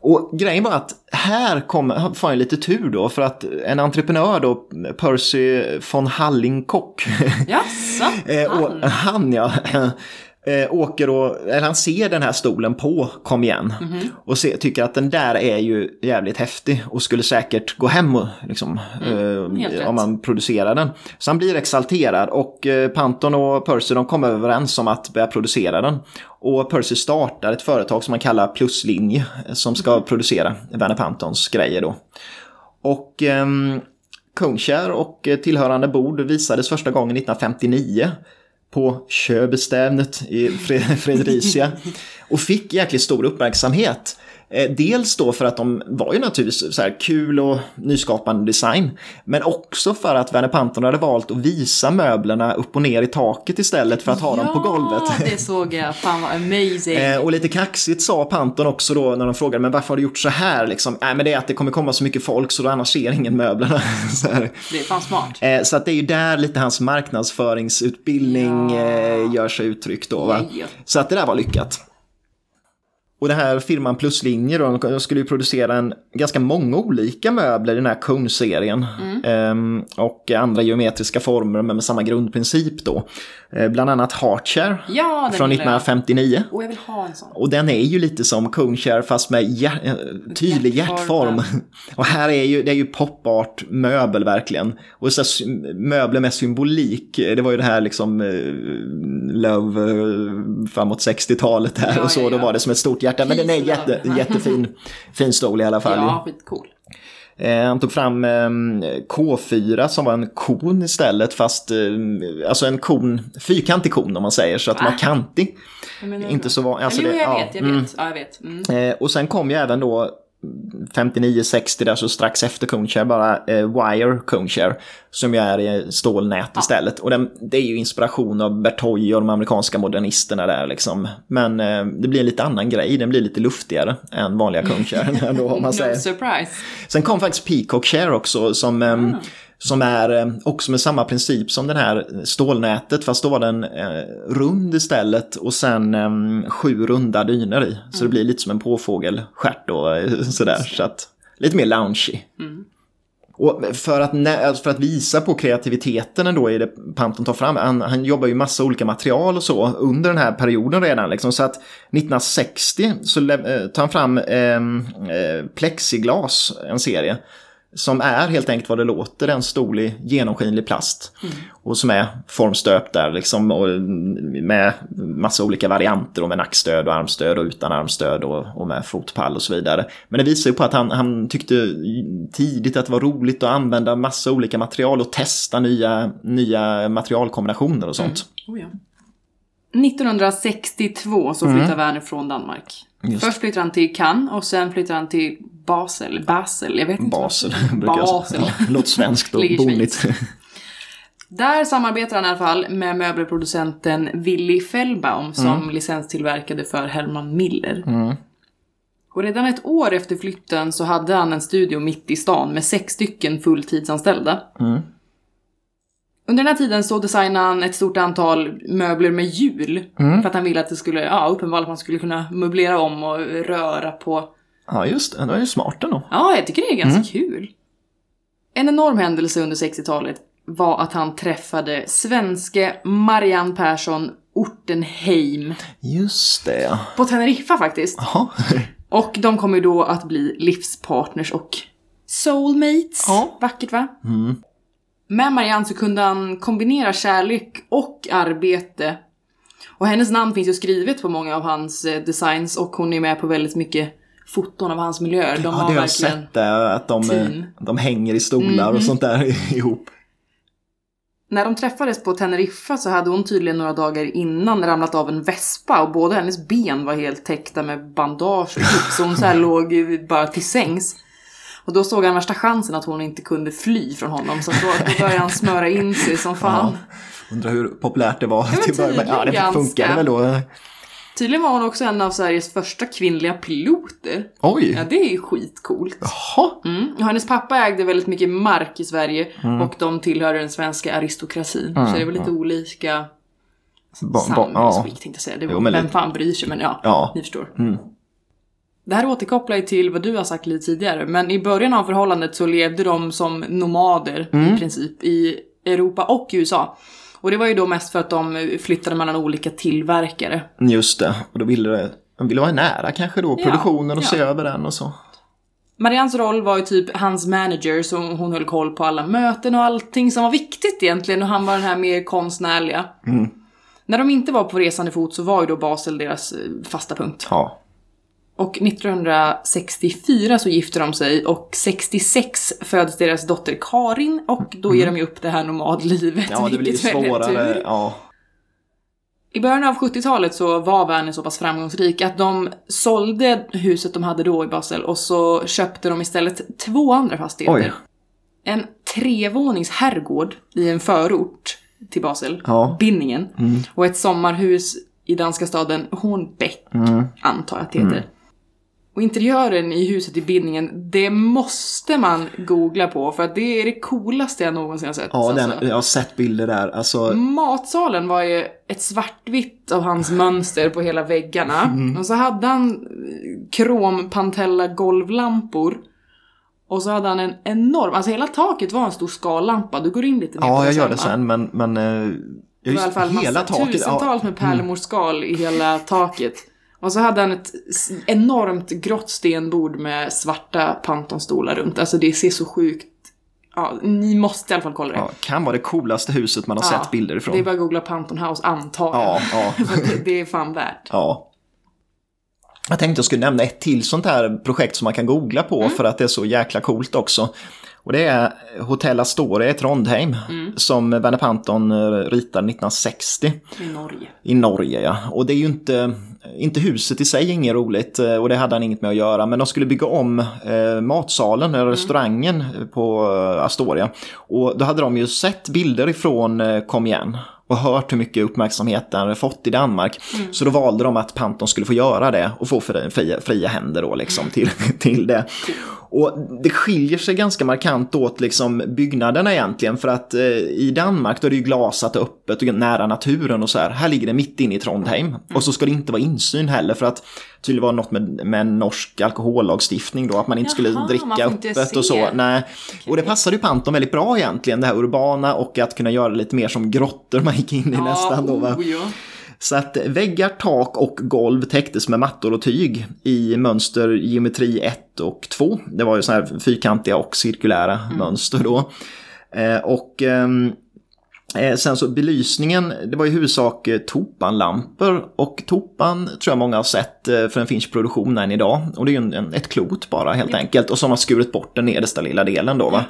Och grejen var att här kom, får jag lite tur då för att en entreprenör då, Percy von Hallingkock. Jaså? Eh, och han ja. Eh, åker och, eller han ser den här stolen på Kom igen och se, tycker att den där är ju jävligt häftig och skulle säkert gå hem och, liksom, helt eh, om man producerar den. Så han blir exalterad och eh, Panton och Percy de kommer överens om att börja producera den. Och Percy startar ett företag som man kallar Pluslinje som ska producera Werner Pantons grejer då. Och ehm, Kungskär och eh, tillhörande bord visades första gången 1959 på Köbestävnet i Fredricia Fredericia och fick jäkligt stor uppmärksamhet. Eh, Dels då för att de var ju naturligtvis så kul och nyskapande design. Men också för att Werner Panton hade valt att visa möblerna upp och ner i taket istället för att ha dem på golvet. Ja, det såg jag. Fan vad amazing. Eh, och lite kaxigt sa Panton också då när de frågade men varför har du gjort så här liksom? Nej men det är att det kommer komma så mycket folk så då annars ser ingen möblerna. så, här. Det är fan smart. Eh, så att det är ju där lite hans marknadsföringsutbildning Ja. gör sig uttryck då. Va? Ja. Så att det där var lyckat. Och det här firman Pluslinje då, de skulle ju producera en, ganska många olika möbler i den här kungserien. Ehm, och andra geometriska former men med samma grundprincip då. Eh, bland annat Heartchair Ja, från gillar jag. 1959. Och jag vill ha en sån. Och den är ju lite som Kungskär fast med hjär, eh, tydlig Hjärtform. hjärtform. Och här är ju, det är ju popart möbel verkligen. Och så här, möbler med symbolik, det var ju det här liksom eh, Love eh, framåt 60-talet där Ja, och så, ja, då ja. var det som ett stort hjärta. Men den är jätte, jättefin, fin stol i alla fall. Ja, skitcool. Eh, han tog fram eh, K4 som var en kon istället fast, eh, alltså en kon, fyrkantig kon om man säger så att den var kantig. Inte så van, alltså jo, jag ja, vet, jag mm. vet. Ja, jag vet. Mm. Eh, och sen kom ju även då 59-60 där så strax efter Kungskär bara eh, Wire Kungskär som ju är i stålnät istället. Och den, det är ju inspiration av Bertoy och de amerikanska modernisterna där liksom. Men eh, det blir en lite annan grej, den blir lite luftigare än vanliga man No säger. surprise. Sen kom faktiskt Peacock Share också som, ehm, som är eh, också med samma princip som den här stålnätet fast då var den eh, rund istället och sen ehm, sju runda dyner i. Så det blir lite som en påfågelstjärt och eh, sådär. Så att, lite mer loungy. Och för att, för att visa på kreativiteten ändå i det Panton tar fram, han, han jobbar ju massa olika material och så under den här perioden redan. Liksom, så att 1960 så tar han fram ehm, eh, plexiglas, en serie. Som är helt enkelt vad det låter, en stol i genomskinlig plast. Och som är formstöpt där liksom och med massa olika varianter och med nackstöd och armstöd och utan armstöd och, och med fotpall och så vidare. Men det visar ju på att han, han tyckte tidigt att det var roligt att använda massa olika material och testa nya, nya materialkombinationer och sånt. Oh, ja. 1962 så flyttar Werner från Danmark. Mm. Just. Först flyttar han till Cannes och sen flyttar han till Basel. Basel, jag vet inte. Basel Basel. Låter svenskt och bonigt. Där samarbetar han i alla fall med möbelproducenten Willy Fellbaum som Mm. licenstillverkade för Herman Miller. Mm. Och redan ett år efter flytten så hade han en studio mitt i stan med sex stycken fulltidsanställda. Mm. Under den här tiden så designade han ett stort antal möbler med hjul. Mm. För att han ville att det skulle, ja uppenbarligen att man skulle kunna möblera om och röra på. Ja, just det. Det är ju smart ändå. Ja, jag tycker det är ganska Mm. kul. En enorm händelse under 60-talet var att han träffade svenske Marianne Persson Ortenheim. Just det, ja. På Teneriffa faktiskt. Jaha. Och de kommer ju då att bli livspartners och soulmates. Ja. Vackert va? Mm. Med Marianne så kunde han kombinera kärlek och arbete. Och hennes namn finns ju skrivet på många av hans eh, designs och hon är med på väldigt mycket foton av hans miljöer. De Ja, har det har jag verkligen... sett det, att de, eh, team. de hänger i stolar och sånt där ihop. När de träffades på Teneriffa så hade hon tydligen några dagar innan ramlat av en vespa och båda hennes ben var helt täckta med bandage och gips. Så hon så här låg bara till sängs. Och då såg han värsta chansen att hon inte kunde fly från honom. Så då, då började han smöra in sig som fan. Undrar hur populärt det var till början. Ja, det funkade väl då. Tydligen var hon också en av Sveriges första kvinnliga piloter. Oj! Ja, det är ju skitcoolt. Jaha. Mm. Och Hennes pappa ägde väldigt mycket mark i Sverige Mm. och de tillhörde den svenska aristokratin. Så det var lite olika Ba, ja. tänkte jag säga. Det Jo, var, men vem lite- fan bryr sig? Men ja, Ja. ni förstår. Mm. Det här återkopplar ju till vad du har sagt lite tidigare, men i början av förhållandet så levde de som nomader Mm. i princip i Europa och USA. Och det var ju då mest för att de flyttade mellan olika tillverkare. Just det. Och då ville de ville vara nära kanske då, Ja, produktionen och ja. se över den och så. Mariannes roll var ju typ hans manager, så hon höll koll på alla möten och allting som var viktigt egentligen och han var den här mer konstnärliga. Mm. När de inte var på resande fot så var ju då Basel deras eh, fasta punkt. Ja. Och 1964 så gifte de sig och 66 föds deras dotter Karin och då ger de ju upp det här nomadlivet. Mm. Ja, det blir svårare. Ja. I början av 70-talet så var Werner så pass framgångsrik att de sålde huset de hade då i Basel och så köpte de istället två andra fastigheter. Oj. En trevånings herrgård i en förort till Basel, Ja. Mm. Binningen, och ett sommarhus i danska staden Hornbäck, Mm. antar jag att det heter. Och interiören i huset i Binningen, det måste man googla på för att det är det coolaste jag någonsin har sett. Ja, den, alltså. jag har sett bilder där. Alltså, Matsalen var ju ett svartvitt av hans mönster på hela väggarna. Mm. Och så hade han eh, krom Pantella golvlampor. Och så hade han en enorm, alltså hela taket var en stor skallampa. Du går in lite mer på ja, det jag gör det sen, men, men eh, Det var i alla fall massa, taket. tusentals Ja, med pärlemorskal i hela taket. Och så hade han ett enormt grått stenbord med svarta pantonstolar runt. Alltså det ser så sjukt... Ja, ni måste i alla fall kolla det. ja, kan vara det coolaste huset man har Ja, sett bilder ifrån. Det är bara att googla Panton House, antar jag. Ja, ja. Det, det är fan värt. Ja. Jag tänkte jag skulle nämna ett till sånt här projekt som man kan googla på Mm. för att det är så jäkla coolt också. Och det är Hotell Astoria i Trondheim Mm. som Werner Panton eh, ritade 1960 I Norge. i Norge. Ja. Och det är ju inte, inte huset i sig inget roligt eh, och det hade han inget med att göra. Men de skulle bygga om eh, matsalen, eller restaurangen på eh, Astoria. Och då hade de ju sett bilder ifrån eh, Kom igen och hört hur mycket uppmärksamhet den hade fått i Danmark. Så då valde de att Panton skulle få göra det och få fria, fria, fria händer då liksom till, till det. Och det skiljer sig ganska markant åt liksom byggnaderna egentligen för att eh, i Danmark då är det ju glasat och öppet och nära naturen och så här. Här ligger det mitt inne i Trondheim. Och så ska det inte vara insyn heller för att tydligen var något med, med norsk alkohollagstiftning då att man inte skulle Jaha, man dricka öppet och så. Nej. Och det passade ju Panton väldigt bra egentligen det här urbana och att kunna göra lite mer som grottor man gick in i nästan då. Va? oh, ja. Så att väggar, tak och golv täcktes med mattor och tyg i mönster geometri 1 och 2. Det var ju så här fyrkantiga och cirkulära mönster då. Eh, och ehm, eh, sen så belysningen, det var i huvudsak eh, topanlampor och topan tror jag många har sett för en finsk produktion än idag. Och det är ju en, ett klot bara helt enkelt och som har skurit bort den nedersta lilla delen då va.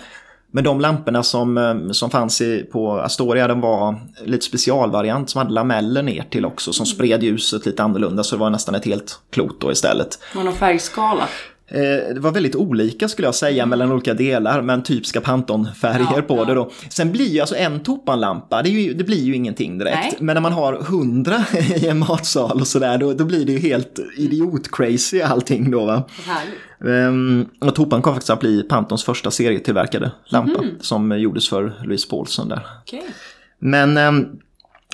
Men de lamporna som, eh, som fanns i, på Astoria, de var lite specialvariant som hade lameller ner till också som spred ljuset lite annorlunda så det var nästan ett helt klot då istället. Var någon färgskala. Eh, det var väldigt olika skulle jag säga mellan olika delar, men typiska Panton-färger Ja, på ja. det då. Sen blir ju alltså en topanlampa, det, ju, det blir ju ingenting direkt. Nej. Men när man har hundra i en matsal och sådär, då, då blir det ju helt idiot-crazy allting då va. Um, och Topan kom faktiskt att bli Pantons första serietillverkade lampa Mhm. som gjordes för Louise Paulson där. Okej. Men ehm,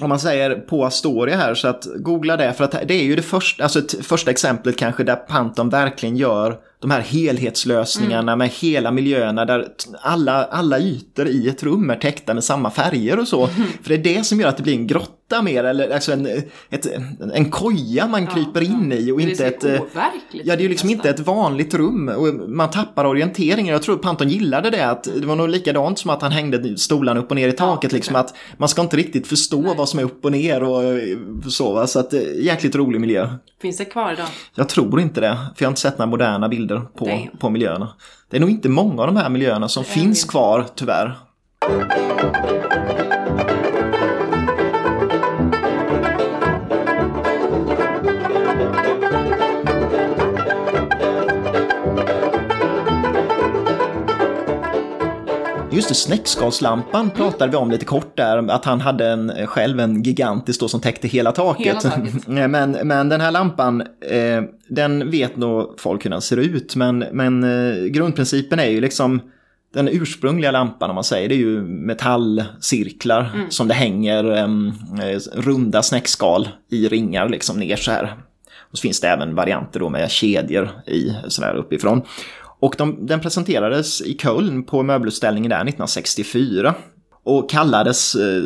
om man säger på Astoria här så att googla det för att det är ju det första, alltså första exemplet kanske där Panton verkligen gör de här helhetslösningarna med hela miljöerna där alla, alla ytor i ett rum är täckta med samma färger och så. För det är det som gör att det blir en grotta mer eller alltså en, ett, en koja man kryper in i och Det inte ett... eh, Ja, det är ju liksom nästan. inte ett vanligt rum och man tappar orienteringen. Jag tror Panton gillade det, att det var nog likadant som att han hängde stolarna upp och ner i taket. det liksom att man ska inte riktigt förstå vad som är upp och ner och eh, så. Va? Så att eh, jäkligt rolig miljö. Finns det kvar idag? Jag tror inte det, för jag har inte sett några moderna bilder på, på miljöerna. Det är nog inte många av de här miljöerna som finns kvar, tyvärr. Just det, snäckskalslampan pratade vi om lite kort där, att han hade en, själv en gigantisk då som täckte hela taket. Hela taket. men, men den här lampan, eh, den vet nog folk hur den ser ut, men, men eh, grundprincipen är ju liksom den ursprungliga lampan om man säger, det är ju metallcirklar mm. som det hänger um, runda snäckskal i ringar liksom ner så här. Och så finns det även varianter då med kedjor i sådär uppifrån. Och de, den presenterades i Köln på möbelutställningen där 1964. Och kallades eh,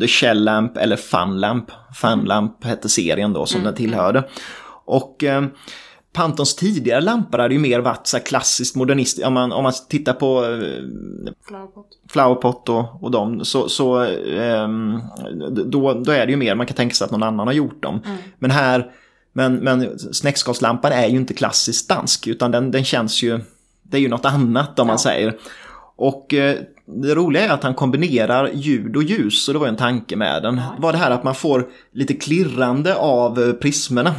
The Shell Lamp eller Fun Lamp. Fun Lamp hette serien då som mm. den tillhörde. Och eh, Pantons tidigare lampor hade ju mer varit så klassiskt modernist. Om man, om man tittar på eh, Flowerpot, Flowerpot och, och dem så, så eh, då, då är det ju mer man kan tänka sig att någon annan har gjort dem. Mm. Men här, men, men snäckskalslampan är ju inte klassiskt dansk utan den, den känns ju, det är ju något annat om ja. man säger. Och eh, det roliga är att han kombinerar ljud och ljus, och det var en tanke med den. Ja. var det här att man får lite klirrande av eh, prismerna.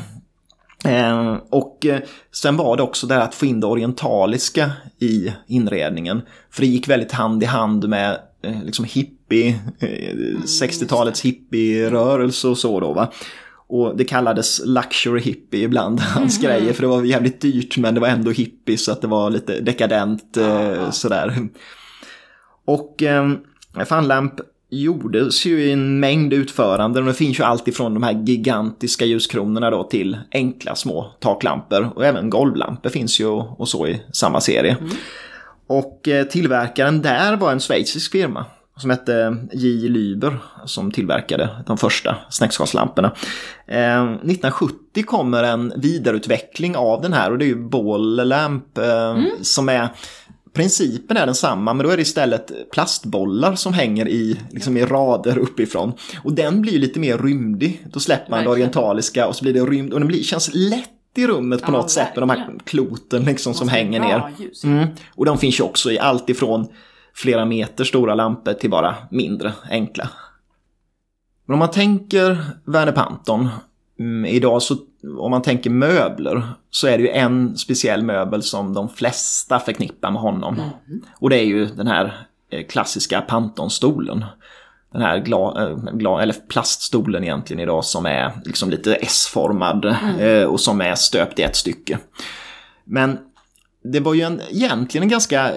Eh, och eh, sen var det också det här att få in det orientaliska i inredningen. För det gick väldigt hand i hand med eh, liksom hippie, 60-talets mm, hippie-rörelse och så då va. Och det kallades luxury hippie ibland, hans mm. grejer, för det var jävligt dyrt men det var ändå hippie så att det var lite dekadent eh, sådär. Och eh, Funlamp gjordes ju i en mängd utföranden och det finns ju allt ifrån de här gigantiska ljuskronorna då till enkla små taklampor och även golvlampor finns ju och så i samma serie. Mm. Och eh, tillverkaren där var en schweizisk firma som hette J. Lyber som tillverkade de första snäckskalslamporna. Eh, 1970 kommer en vidareutveckling av den här och det är ju Ball Lamp eh, mm. som är Principen är densamma, men då är det istället plastbollar som hänger i, liksom i rader uppifrån. Och den blir lite mer rymdig. Då släpper man det orientaliska och så blir det rymd och den blir, känns lätt i rummet på ja, något sätt med de här kloten liksom som hänger ner. Mm. Och de finns ju också i allt ifrån flera meter stora lampor till bara mindre, enkla. Men om man tänker Werner Panton, mm, idag så om man tänker möbler så är det ju en speciell möbel som de flesta förknippar med honom. Mm. Och det är ju den här eh, klassiska Pantonstolen. Den här gla, eh, gla, eller plaststolen egentligen idag som är liksom lite S-formad mm. Eh, och som är stöpt i ett stycke. Men det var ju en, egentligen en ganska,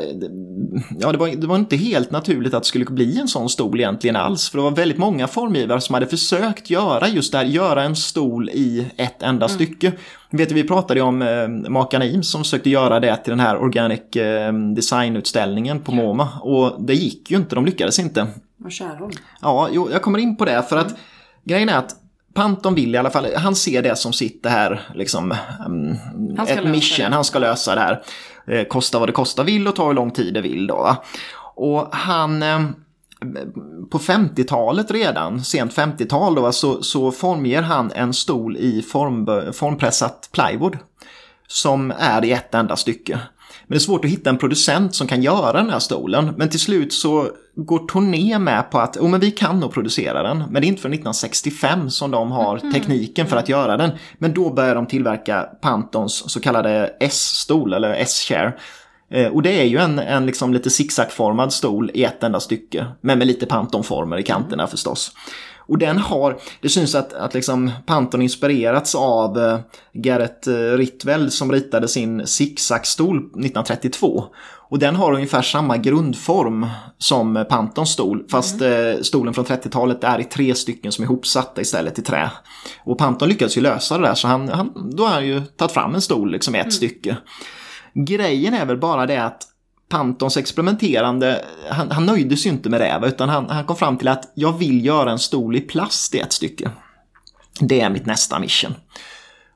ja det var, det var inte helt naturligt att det skulle bli en sån stol egentligen alls. För det var väldigt många formgivare som hade försökt göra just det här, göra en stol i ett enda mm. stycke. Vet du, vi pratade ju om eh, Makarna Eames som försökte göra det till den här Organic eh, Design-utställningen på MoMA. Och det gick ju inte, de lyckades inte. Vad Kärholm? Ja, jo, jag kommer in på det för att mm. grejen är att Panton vill i alla fall, han ser det som sitt här, liksom, um, ett mission, han ska lösa det här. Eh, kosta vad det kosta vill och ta hur lång tid det vill då. Va? Och han, eh, på 50-talet redan, sent 50-tal då, så, så formger han en stol i form, formpressat plywood. Som är i ett enda stycke. Men det är svårt att hitta en producent som kan göra den här stolen. Men till slut så går Torné med på att oh, men vi kan nog producera den. Men det är inte för 1965 som de har mm. tekniken för att göra den. Men då börjar de tillverka Pantons så kallade S-stol eller S-chair. Eh, och det är ju en, en liksom lite zigzagformad stol i ett enda stycke. Men med lite Pantonformer i kanterna mm. förstås. Och den har, det syns att, att liksom Panton inspirerats av eh, Garrett eh, Ritwell som ritade sin zigzagstol 1932. Och den har ungefär samma grundform som Pantons stol, fast mm. eh, stolen från 30-talet är i tre stycken som är ihopsatta istället i trä. Och Panton lyckades ju lösa det där, så han, han, då har han ju tagit fram en stol liksom i ett mm. stycke. Grejen är väl bara det att Pantons experimenterande, han, han nöjde sig inte med det, utan han, han kom fram till att jag vill göra en stol i plast i ett stycke. Det är mitt nästa mission.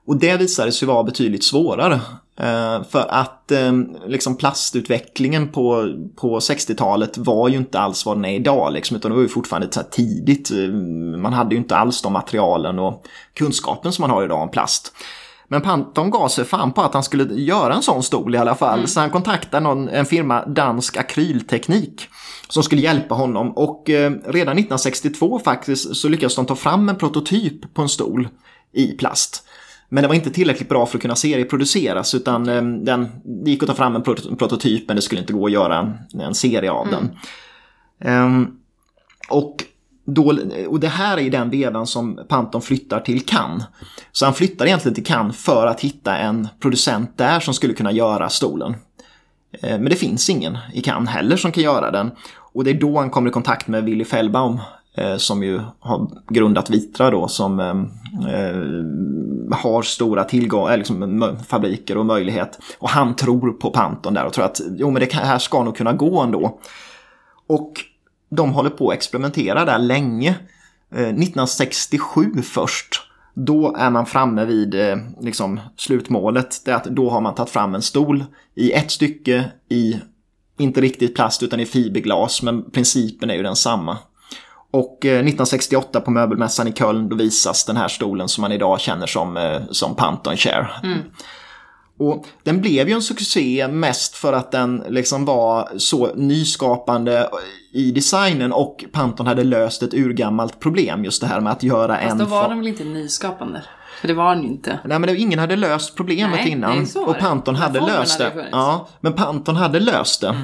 Och det visade sig vara betydligt svårare. Eh, för att eh, liksom plastutvecklingen på, på 60-talet var ju inte alls vad den är idag, liksom, utan det var ju fortfarande så tidigt. Eh, man hade ju inte alls de materialen och kunskapen som man har idag om plast. Men Panton gav sig fan på att han skulle göra en sån stol i alla fall. Mm. Så han kontaktade någon, en firma, Dansk Akrylteknik, som skulle hjälpa honom. Och eh, redan 1962 faktiskt så lyckades de ta fram en prototyp på en stol i plast. Men det var inte tillräckligt bra för att kunna serieproduceras utan eh, den, det gick att ta fram en prototyp men det skulle inte gå att göra en, en serie av den. Um, och, då, och det här är den vevan som Panton flyttar till Cannes. Så han flyttar egentligen till Cannes för att hitta en producent där som skulle kunna göra stolen. Eh, men det finns ingen i Cannes heller som kan göra den. Och det är då han kommer i kontakt med Willy Fellbaum eh, som ju har grundat Vitra då som eh, eh har stora tillgångar, liksom, fabriker och möjlighet. Och han tror på Panton där och tror att jo men det här ska nog kunna gå ändå. Och de håller på att experimentera där länge. Eh, 1967 först då är man framme vid eh, liksom, slutmålet. Det är att då har man tagit fram en stol i ett stycke i, inte riktigt plast utan i fiberglas, men principen är ju densamma. Och eh, 1968 på möbelmässan i Köln då visas den här stolen som man idag känner som, som Panton Chair. Mm. Och den blev ju en succé mest för att den liksom var så nyskapande i designen och Panton hade löst ett urgammalt problem just det här med att göra Fast en... Fast då var den väl inte nyskapande? För det var den ju inte. Nej men ingen hade löst problemet nej, innan. Nej, och Panton hade löst det. Hade ja, men Panton hade löst det. Mm.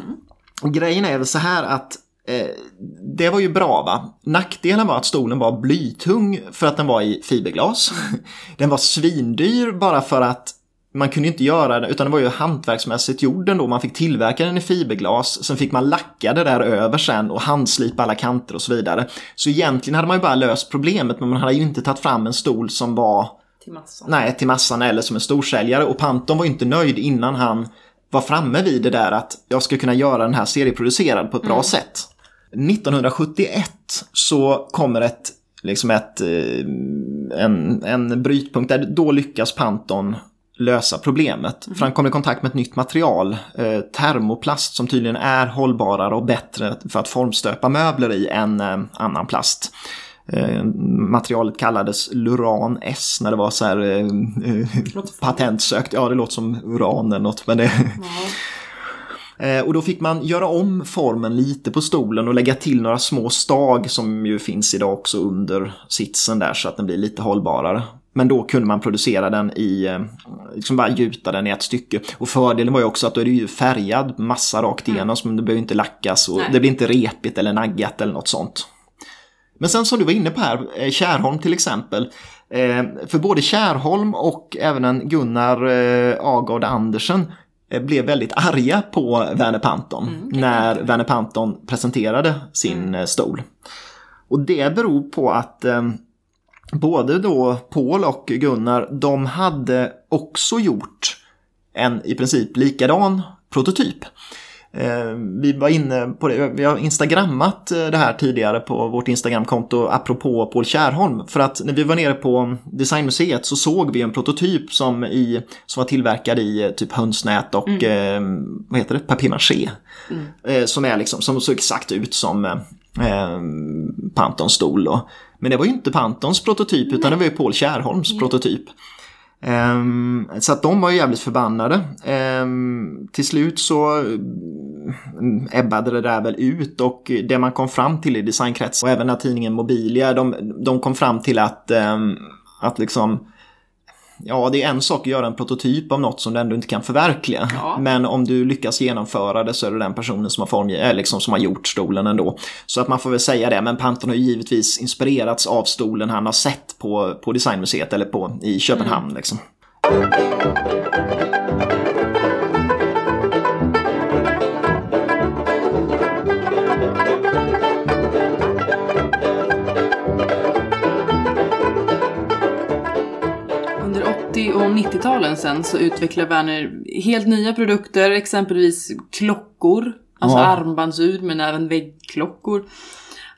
Och grejen är väl så här att eh, det var ju bra va. Nackdelen var att stolen var blytung för att den var i fiberglas. Mm. Den var svindyr bara för att man kunde inte göra det, utan det var ju hantverksmässigt gjord ändå. Man fick tillverka den i fiberglas, sen fick man lacka det där över sen och handslipa alla kanter och så vidare. Så egentligen hade man ju bara löst problemet, men man hade ju inte tagit fram en stol som var till massan. Nej, till massan eller som en storsäljare. Och Panton var inte nöjd innan han var framme vid det där att jag ska kunna göra den här serieproducerad på ett bra mm. sätt. 1971 så kommer ett, liksom ett, eh, en, en brytpunkt där då lyckas Panton lösa problemet. Mm. För han kommer i kontakt med ett nytt material, eh, termoplast, som tydligen är hållbarare och bättre för att formstöpa möbler i än eh, annan plast. Eh, materialet kallades Luran S när det var så här eh, eh patentsökt. Ja, det låter som uran eller något. Men det... Mm. Och då fick man göra om formen lite på stolen och lägga till några små stag som ju finns idag också under sitsen där så att den blir lite hållbarare. Men då kunde man producera den i, eh, liksom bara gjuta den i ett stycke. Och fördelen var ju också att då är det ju färgad massa rakt igenom, mm. så det behöver inte lackas och Nej. det blir inte repigt eller naggat eller något sånt. Men sen som du var inne på här, eh, Kärholm till exempel. Eh, för både Kärholm och även Gunnar Agard Andersen blev väldigt arga på Werner Panton mm, när Werner Panton presenterade sin mm. stol. Och det beror på att både då Paul och Gunnar, de hade också gjort en i princip likadan prototyp. Eh, vi var inne på det, vi har instagrammat eh, det här tidigare på vårt instagramkonto apropå Paul Kärholm. För att när vi var nere på Designmuseet så såg vi en prototyp som, i, som var tillverkad i eh, typ hönsnät och mm. eh, vad heter det, papier-maché. Mm. som, är liksom, som såg exakt ut som eh, Pantons stol. Då. Men det var ju inte Pantons prototyp utan det var ju Paul Kärholms mm. prototyp. Um, så att de var ju jävligt förbannade. Um, till slut så um, ebbade det där väl ut och det man kom fram till i designkrets och även när tidningen Mobilia, de, de kom fram till att, att liksom ja, det är en sak att göra en prototyp av något som du ändå inte kan förverkliga. Ja. Men om du lyckas genomföra det så är det den personen som har, form, äh, liksom, som har gjort stolen ändå. Så att man får väl säga det, men Panton har ju givetvis inspirerats av stolen han har sett på, på Designmuseet eller på, i Köpenhamn. Mm. Liksom. Och 90-talen sen så utvecklar Werner helt nya produkter, exempelvis klockor, alltså ja. armbandsur men även väggklockor.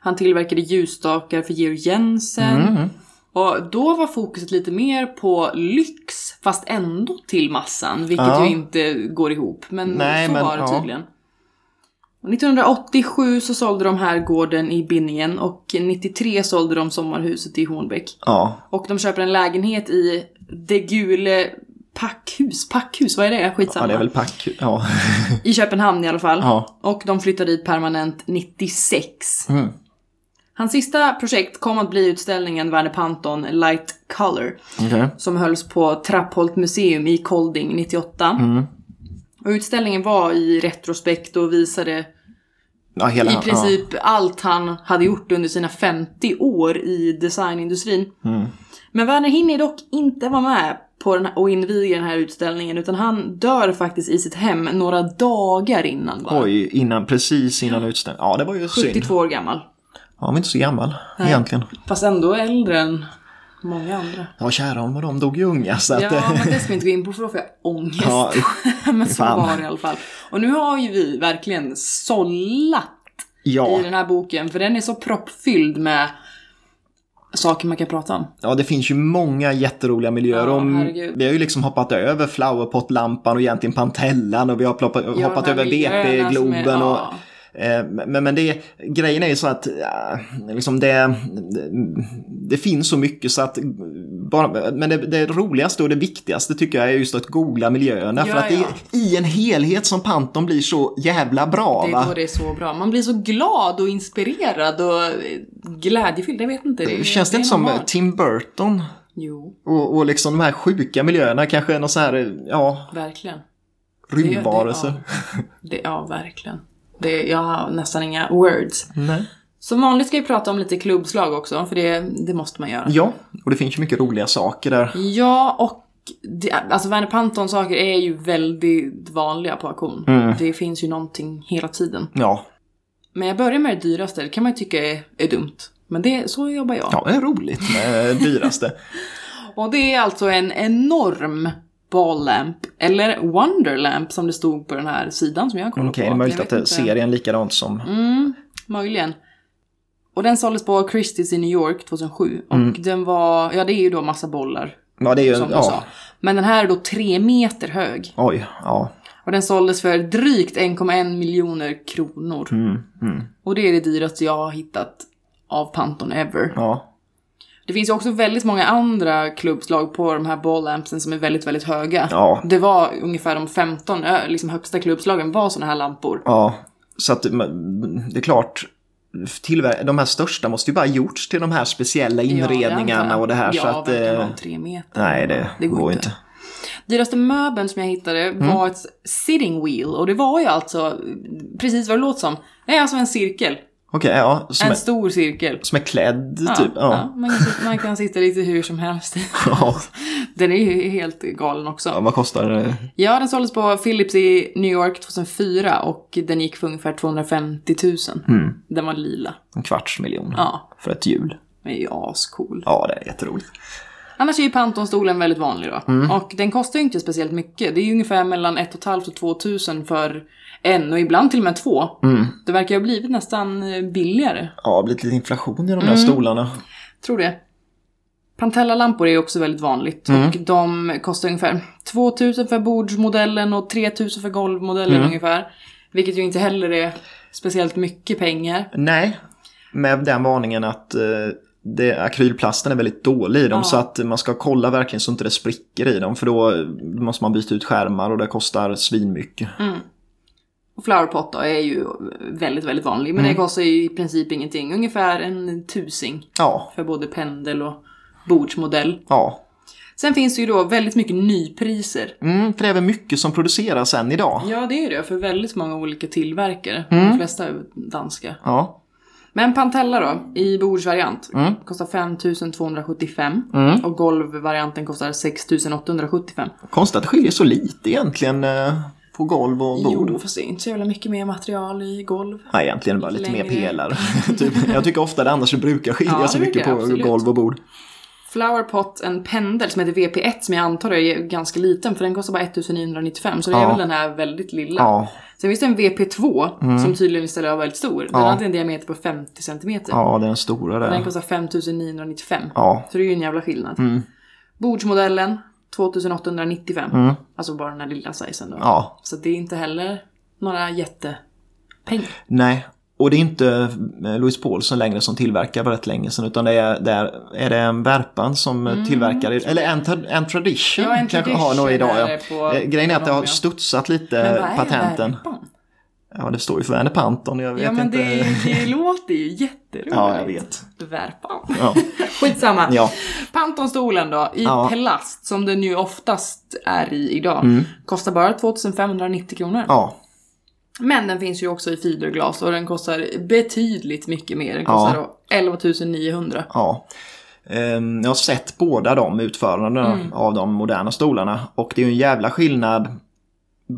Han tillverkade ljusstakar för Georg Jensen. Mm. Och då var fokuset lite mer på lyx, fast ändå till massan, vilket ja. ju inte går ihop. Men Nej, så men, var det tydligen. Ja. 1987 så sålde de här gården i Binningen och 93 sålde de sommarhuset i Hornbäck. Ja. Och de köper en lägenhet i det gule packhus, packhus, vad är det? Skitsamma. Ja, det är väl packhus, ja. I Köpenhamn i alla fall. Ja. Och de flyttade dit permanent 96. Mm. Hans sista projekt kom att bli utställningen Werner Panton Light Color. Okej. Som hölls på Trappholt museum i Kolding 98. Och utställningen var i retrospekt och visade Ja, hela, i princip allt han hade gjort under sina 50 år i designindustrin. Men Werner hinner dock inte vara med på den här, och inviga den här utställningen utan han dör faktiskt i sitt hem några dagar innan bara. Oj, innan, precis innan utställningen. Ja, det var ju synd. 72 år gammal. Ja, han var inte så gammal egentligen. Fast ändå äldre än många andra. Ja, kära honom, de dog ju unga så att... Ja, men det ska vi inte gå in på för då får jag ångest. Ja, usch. men så var det i alla fall. Och nu har ju vi verkligen sållat ja. i den här boken för den är så proppfylld med saker man kan prata om. ja, det finns ju många jätteroliga miljöer. Ja, och vi har ju liksom hoppat över flowerpot-lampan och egentligen Pantellan och vi har ploppat, Ja, hoppat över som är- och ja. Eh, Men, men det, grejen är ju så att ja, liksom det, det finns så mycket så att bara, men det, det roligaste och det viktigaste tycker jag är just att googla miljöerna. Ja, för att det, ja. i en helhet som Panton blir så jävla bra. Det är va? det är så bra. Man blir så glad och inspirerad och eh, glädjefylld. Jag vet inte. Det, Känns det inte är som normalt. Tim Burton? Jo, Och, och liksom de här sjuka miljöerna, kanske någon så här, ja, verkligen. rymdvarelser. Ja, verkligen. Det, jag har nästan inga words. Nej. Som vanligt ska vi prata om lite klubbslag också, för det, det måste man göra. Ja, och det finns ju mycket roliga saker där. Ja, och det, alltså Werner Panton-saker är ju väldigt vanliga på auktion. Mm. Det finns ju någonting hela tiden. Ja, Men jag börjar med det dyraste, det kan man ju tycka är, är dumt. Men det, så jobbar jag. ja det är roligt med dyraste. Och det är alltså en enorm ball-lamp, eller wonderlamp som det stod på den här sidan som jag kollade Okej, på. det är möjligt att det serien likadant som... Mm, möjligen. Och den såldes på Christie's i New York 2007. Och Mm. den var, ja det är ju då massa bollar. Ja, det är ju... Som Ja, sa. Men den här är då tre meter hög. oj, ja. Och den såldes för drygt 1,1 miljoner kronor. Mm, mm, Och det är det dyraste jag har hittat av Panton ever. ja. Det finns ju också väldigt många andra klubbslag på de här balllampsen som är väldigt, väldigt höga. Ja. Det var ungefär de 15 ö, liksom högsta klubbslagen var såna här lampor. Ja, så att det är klart. De här största måste ju bara gjorts till de här speciella inredningarna och det här. Ja, så att, eh, tre meter. nej, det, går, inte. Dyraste möbeln som jag hittade Mm. var ett sitting wheel. Och det var ju alltså precis vad det låter som. Det är alltså en cirkel. Okej, ja. Som, En är, stor cirkel. som är klädd, Ja, typ. Ja. ja, man, kan, sitta- man kan sitta lite hur som helst. Ja. Den är ju helt galen också. ja, vad kostar det? Ja, den såldes på Philips i New York 2004 och den gick för ungefär 250 000. Mm. Den var lila. En kvarts miljon Ja, för ett hjul. den är ju ascool. Ja, det är jätteroligt. Annars är ju Pantonstolen väldigt vanlig då. Mm. Och den kostar ju inte speciellt mycket. Det är ju ungefär mellan 1 500 och 2 000 för en och ibland till och med två. Mm. Det verkar ha blivit nästan eh, billigare. Ja, blivit lite inflation i de Mm. där stolarna. Tror det. Pantella-lampor är också väldigt vanligt Mm. och de kostar ungefär 2000 för bordsmodellen och 3000 för golvmodellen Mm. ungefär. Vilket ju inte heller är speciellt mycket pengar. Nej, med den varningen att eh, det, akrylplasten är väldigt dålig i dem Ja. så att man ska kolla verkligen så inte det spricker i dem för då måste man byta ut skärmar och det kostar svinmycket. Och flowerpot då är ju väldigt, väldigt vanlig. Men Mm. det kostar ju i princip ingenting. Ungefär en tusing Ja, för både pendel och bordsmodell. ja. Sen finns det ju då väldigt mycket nypriser. Mm, för det är väl mycket som produceras än idag. Ja, det är det för väldigt många olika tillverkare. Mm. De flesta är danska. Ja. Men Pantella då, i bordsvariant, Mm. kostar 5275 Mm. och golvvarianten kostar 6875. Konstigt att det skiljer så lite egentligen eh, på golv och bord. Jo, fast det är inte så jävla mycket mer material i golv. Nej, egentligen bara lite mer pelare. typ. Jag tycker ofta det annars brukar skilja Ja, så det mycket på absolut. golv och bord. Flowerpot, en pendel som heter VP1 som jag antar är ganska liten för den kostar bara 1995 så det är Ja. väl den här väldigt lilla. Ja, Sen finns det en VP2 som tydligen istället var väldigt stor. Den Ja. hade en diameter på 50 cm. ja den stora Den där. kostar 5995. Ja. Så det är ju en jävla skillnad. Mm. Bordsmodellen 2895. Mm. Alltså bara den här lilla sizen då. Ja, Så det är inte heller några jättepengar. nej. Och det är inte eh, Louis Paulson längre som tillverkar för rätt länge sedan utan det är, det är, är det en Värpan som tillverkar, eller en, en Tradition Mm. Ja, en kanske Tradition har några idag. Ja. på- Eh, Grejen är att det har studsat Men lite vad är patenten. Värpan? Ja, det står ju för Werner Panton. Jag vet Ja men inte. det, det låter ju jätteroligt. Ja, jag vet. Värpan. Ja. Skitsamma. Ja. Pantonstolen då, i Ja. plast, som den ju oftast är i idag, kostar bara 2590 kronor. ja. Men den finns ju också i fiberglas och den kostar betydligt mycket mer. Den Ja. kostar då 11 900. Ja. Ehm, Jag har sett båda de utförandena Mm. av de moderna stolarna och det är ju en jävla skillnad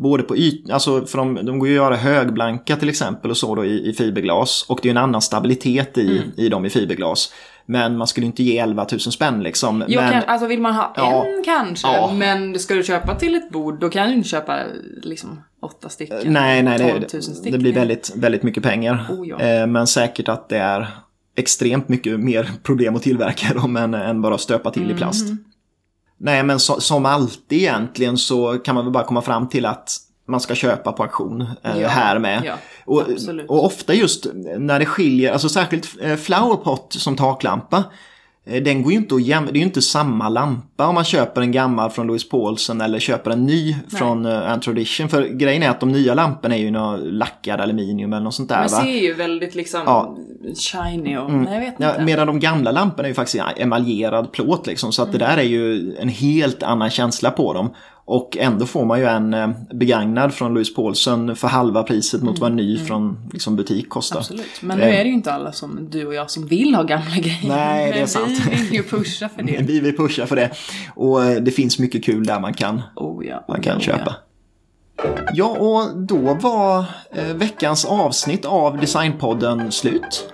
både på yt, alltså för de, de går ju att göra högblanka till exempel och så då i, i fiberglas och det är en annan stabilitet i, Mm. i dem i fiberglas. Men man skulle inte ge 11 000 spänn liksom. Jo, men, kan, alltså vill man ha Ja. en kanske, Ja. men ska du köpa till ett bord då kan du inte köpa liksom åtta stycken. Nej, nej, 12 000 det, stycken. det blir väldigt, väldigt mycket pengar. Oh, ja. Eh, Men säkert att det är extremt mycket mer problem att tillverka dem än, än bara stöpa till i plast. Nej, men så, som alltid egentligen så kan man väl bara komma fram till att man ska köpa på auktion eh, Ja, här med. ja, och, och ofta just när det skiljer, alltså särskilt eh, flowerpot som taklampa. Eh, Den går ju inte att jäm- det är ju inte samma lampa om man köper en gammal från Louis Paulsen eller köper en ny från uh, Antradition. För grejen är att de nya lamporna är ju någon lackad aluminium eller något sånt där Man va? ser ju väldigt liksom Ja. shiny och, nej jag vet Ja, inte. medan de gamla lamporna är ju faktiskt emaljerad plåt liksom. Så att det där är ju en helt annan känsla på dem. Och ändå får man ju en eh, begagnad från Louis Paulsen för halva priset mot vad en ny från liksom, butik kostar. Absolut. Men nu Eh. är det ju inte alla som du och jag som vill ha gamla grejer. Nej, det är Men sant. vi vill ju pusha för det. Vi vill pusha för det. Och eh, det finns mycket kul där man kan, Oh ja. man oh kan ja, köpa. Ja, och då var veckans avsnitt av Designpodden slut.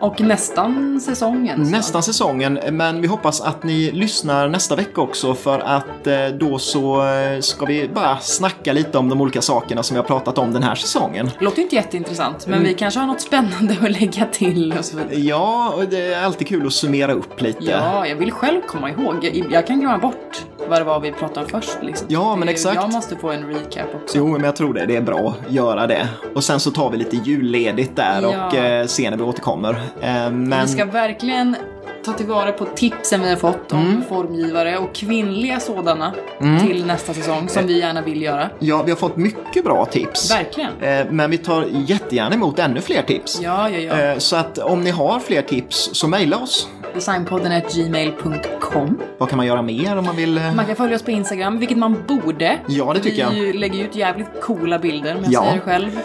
Och nästan säsongen. så. Nästan säsongen, men vi hoppas att ni lyssnar nästa vecka också för att eh, då så eh, ska vi bara snacka lite om de olika sakerna som vi har pratat om den här säsongen. Låter inte jätteintressant, men Mm. vi kanske har något spännande att lägga till och så vidare. Ja, och det är alltid kul att summera upp lite. Ja, jag vill själv komma ihåg. Jag, kan glömma bort vad det var vi pratade om först. Liksom. Ja, men Det- exakt. Jag måste få en recap också. Jo, men jag tror det. Det är bra att göra det. Och sen så tar vi lite julledigt där Ja. och eh, ser när vi återkommer. Eh, men... Vi ska verkligen ta tillvara på tipsen vi har fått om Mm. formgivare och kvinnliga sådana till nästa säsong som vi gärna vill göra. Ja, vi har fått mycket bra tips. Verkligen. Eh, men vi tar jättegärna emot ännu fler tips. Ja, ja, ja. Eh, Så att om ni har fler tips så mejla oss. Designpodden gmail.com. Vad kan man göra mer om man vill? Man kan följa oss på Instagram, vilket man borde. Ja, det tycker vi lägger ut jävligt coola bilder, om jag Ja. säger det själv.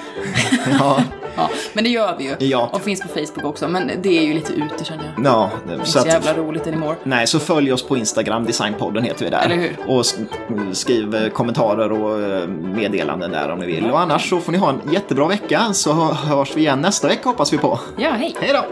Ja, Ja, men det gör vi ju. Ja. Och finns på Facebook också, men det är ju lite ute känner jag. ja Det är så så att, jävla roligt anymore. Nej, så följ oss på Instagram, Designpodden heter vi där. Eller hur? Och sk- skriv eh, kommentarer och eh, meddelanden där om ni vill. Och annars så får ni ha en jättebra vecka så hörs vi igen nästa vecka hoppas vi på. Ja, hej! Hej då!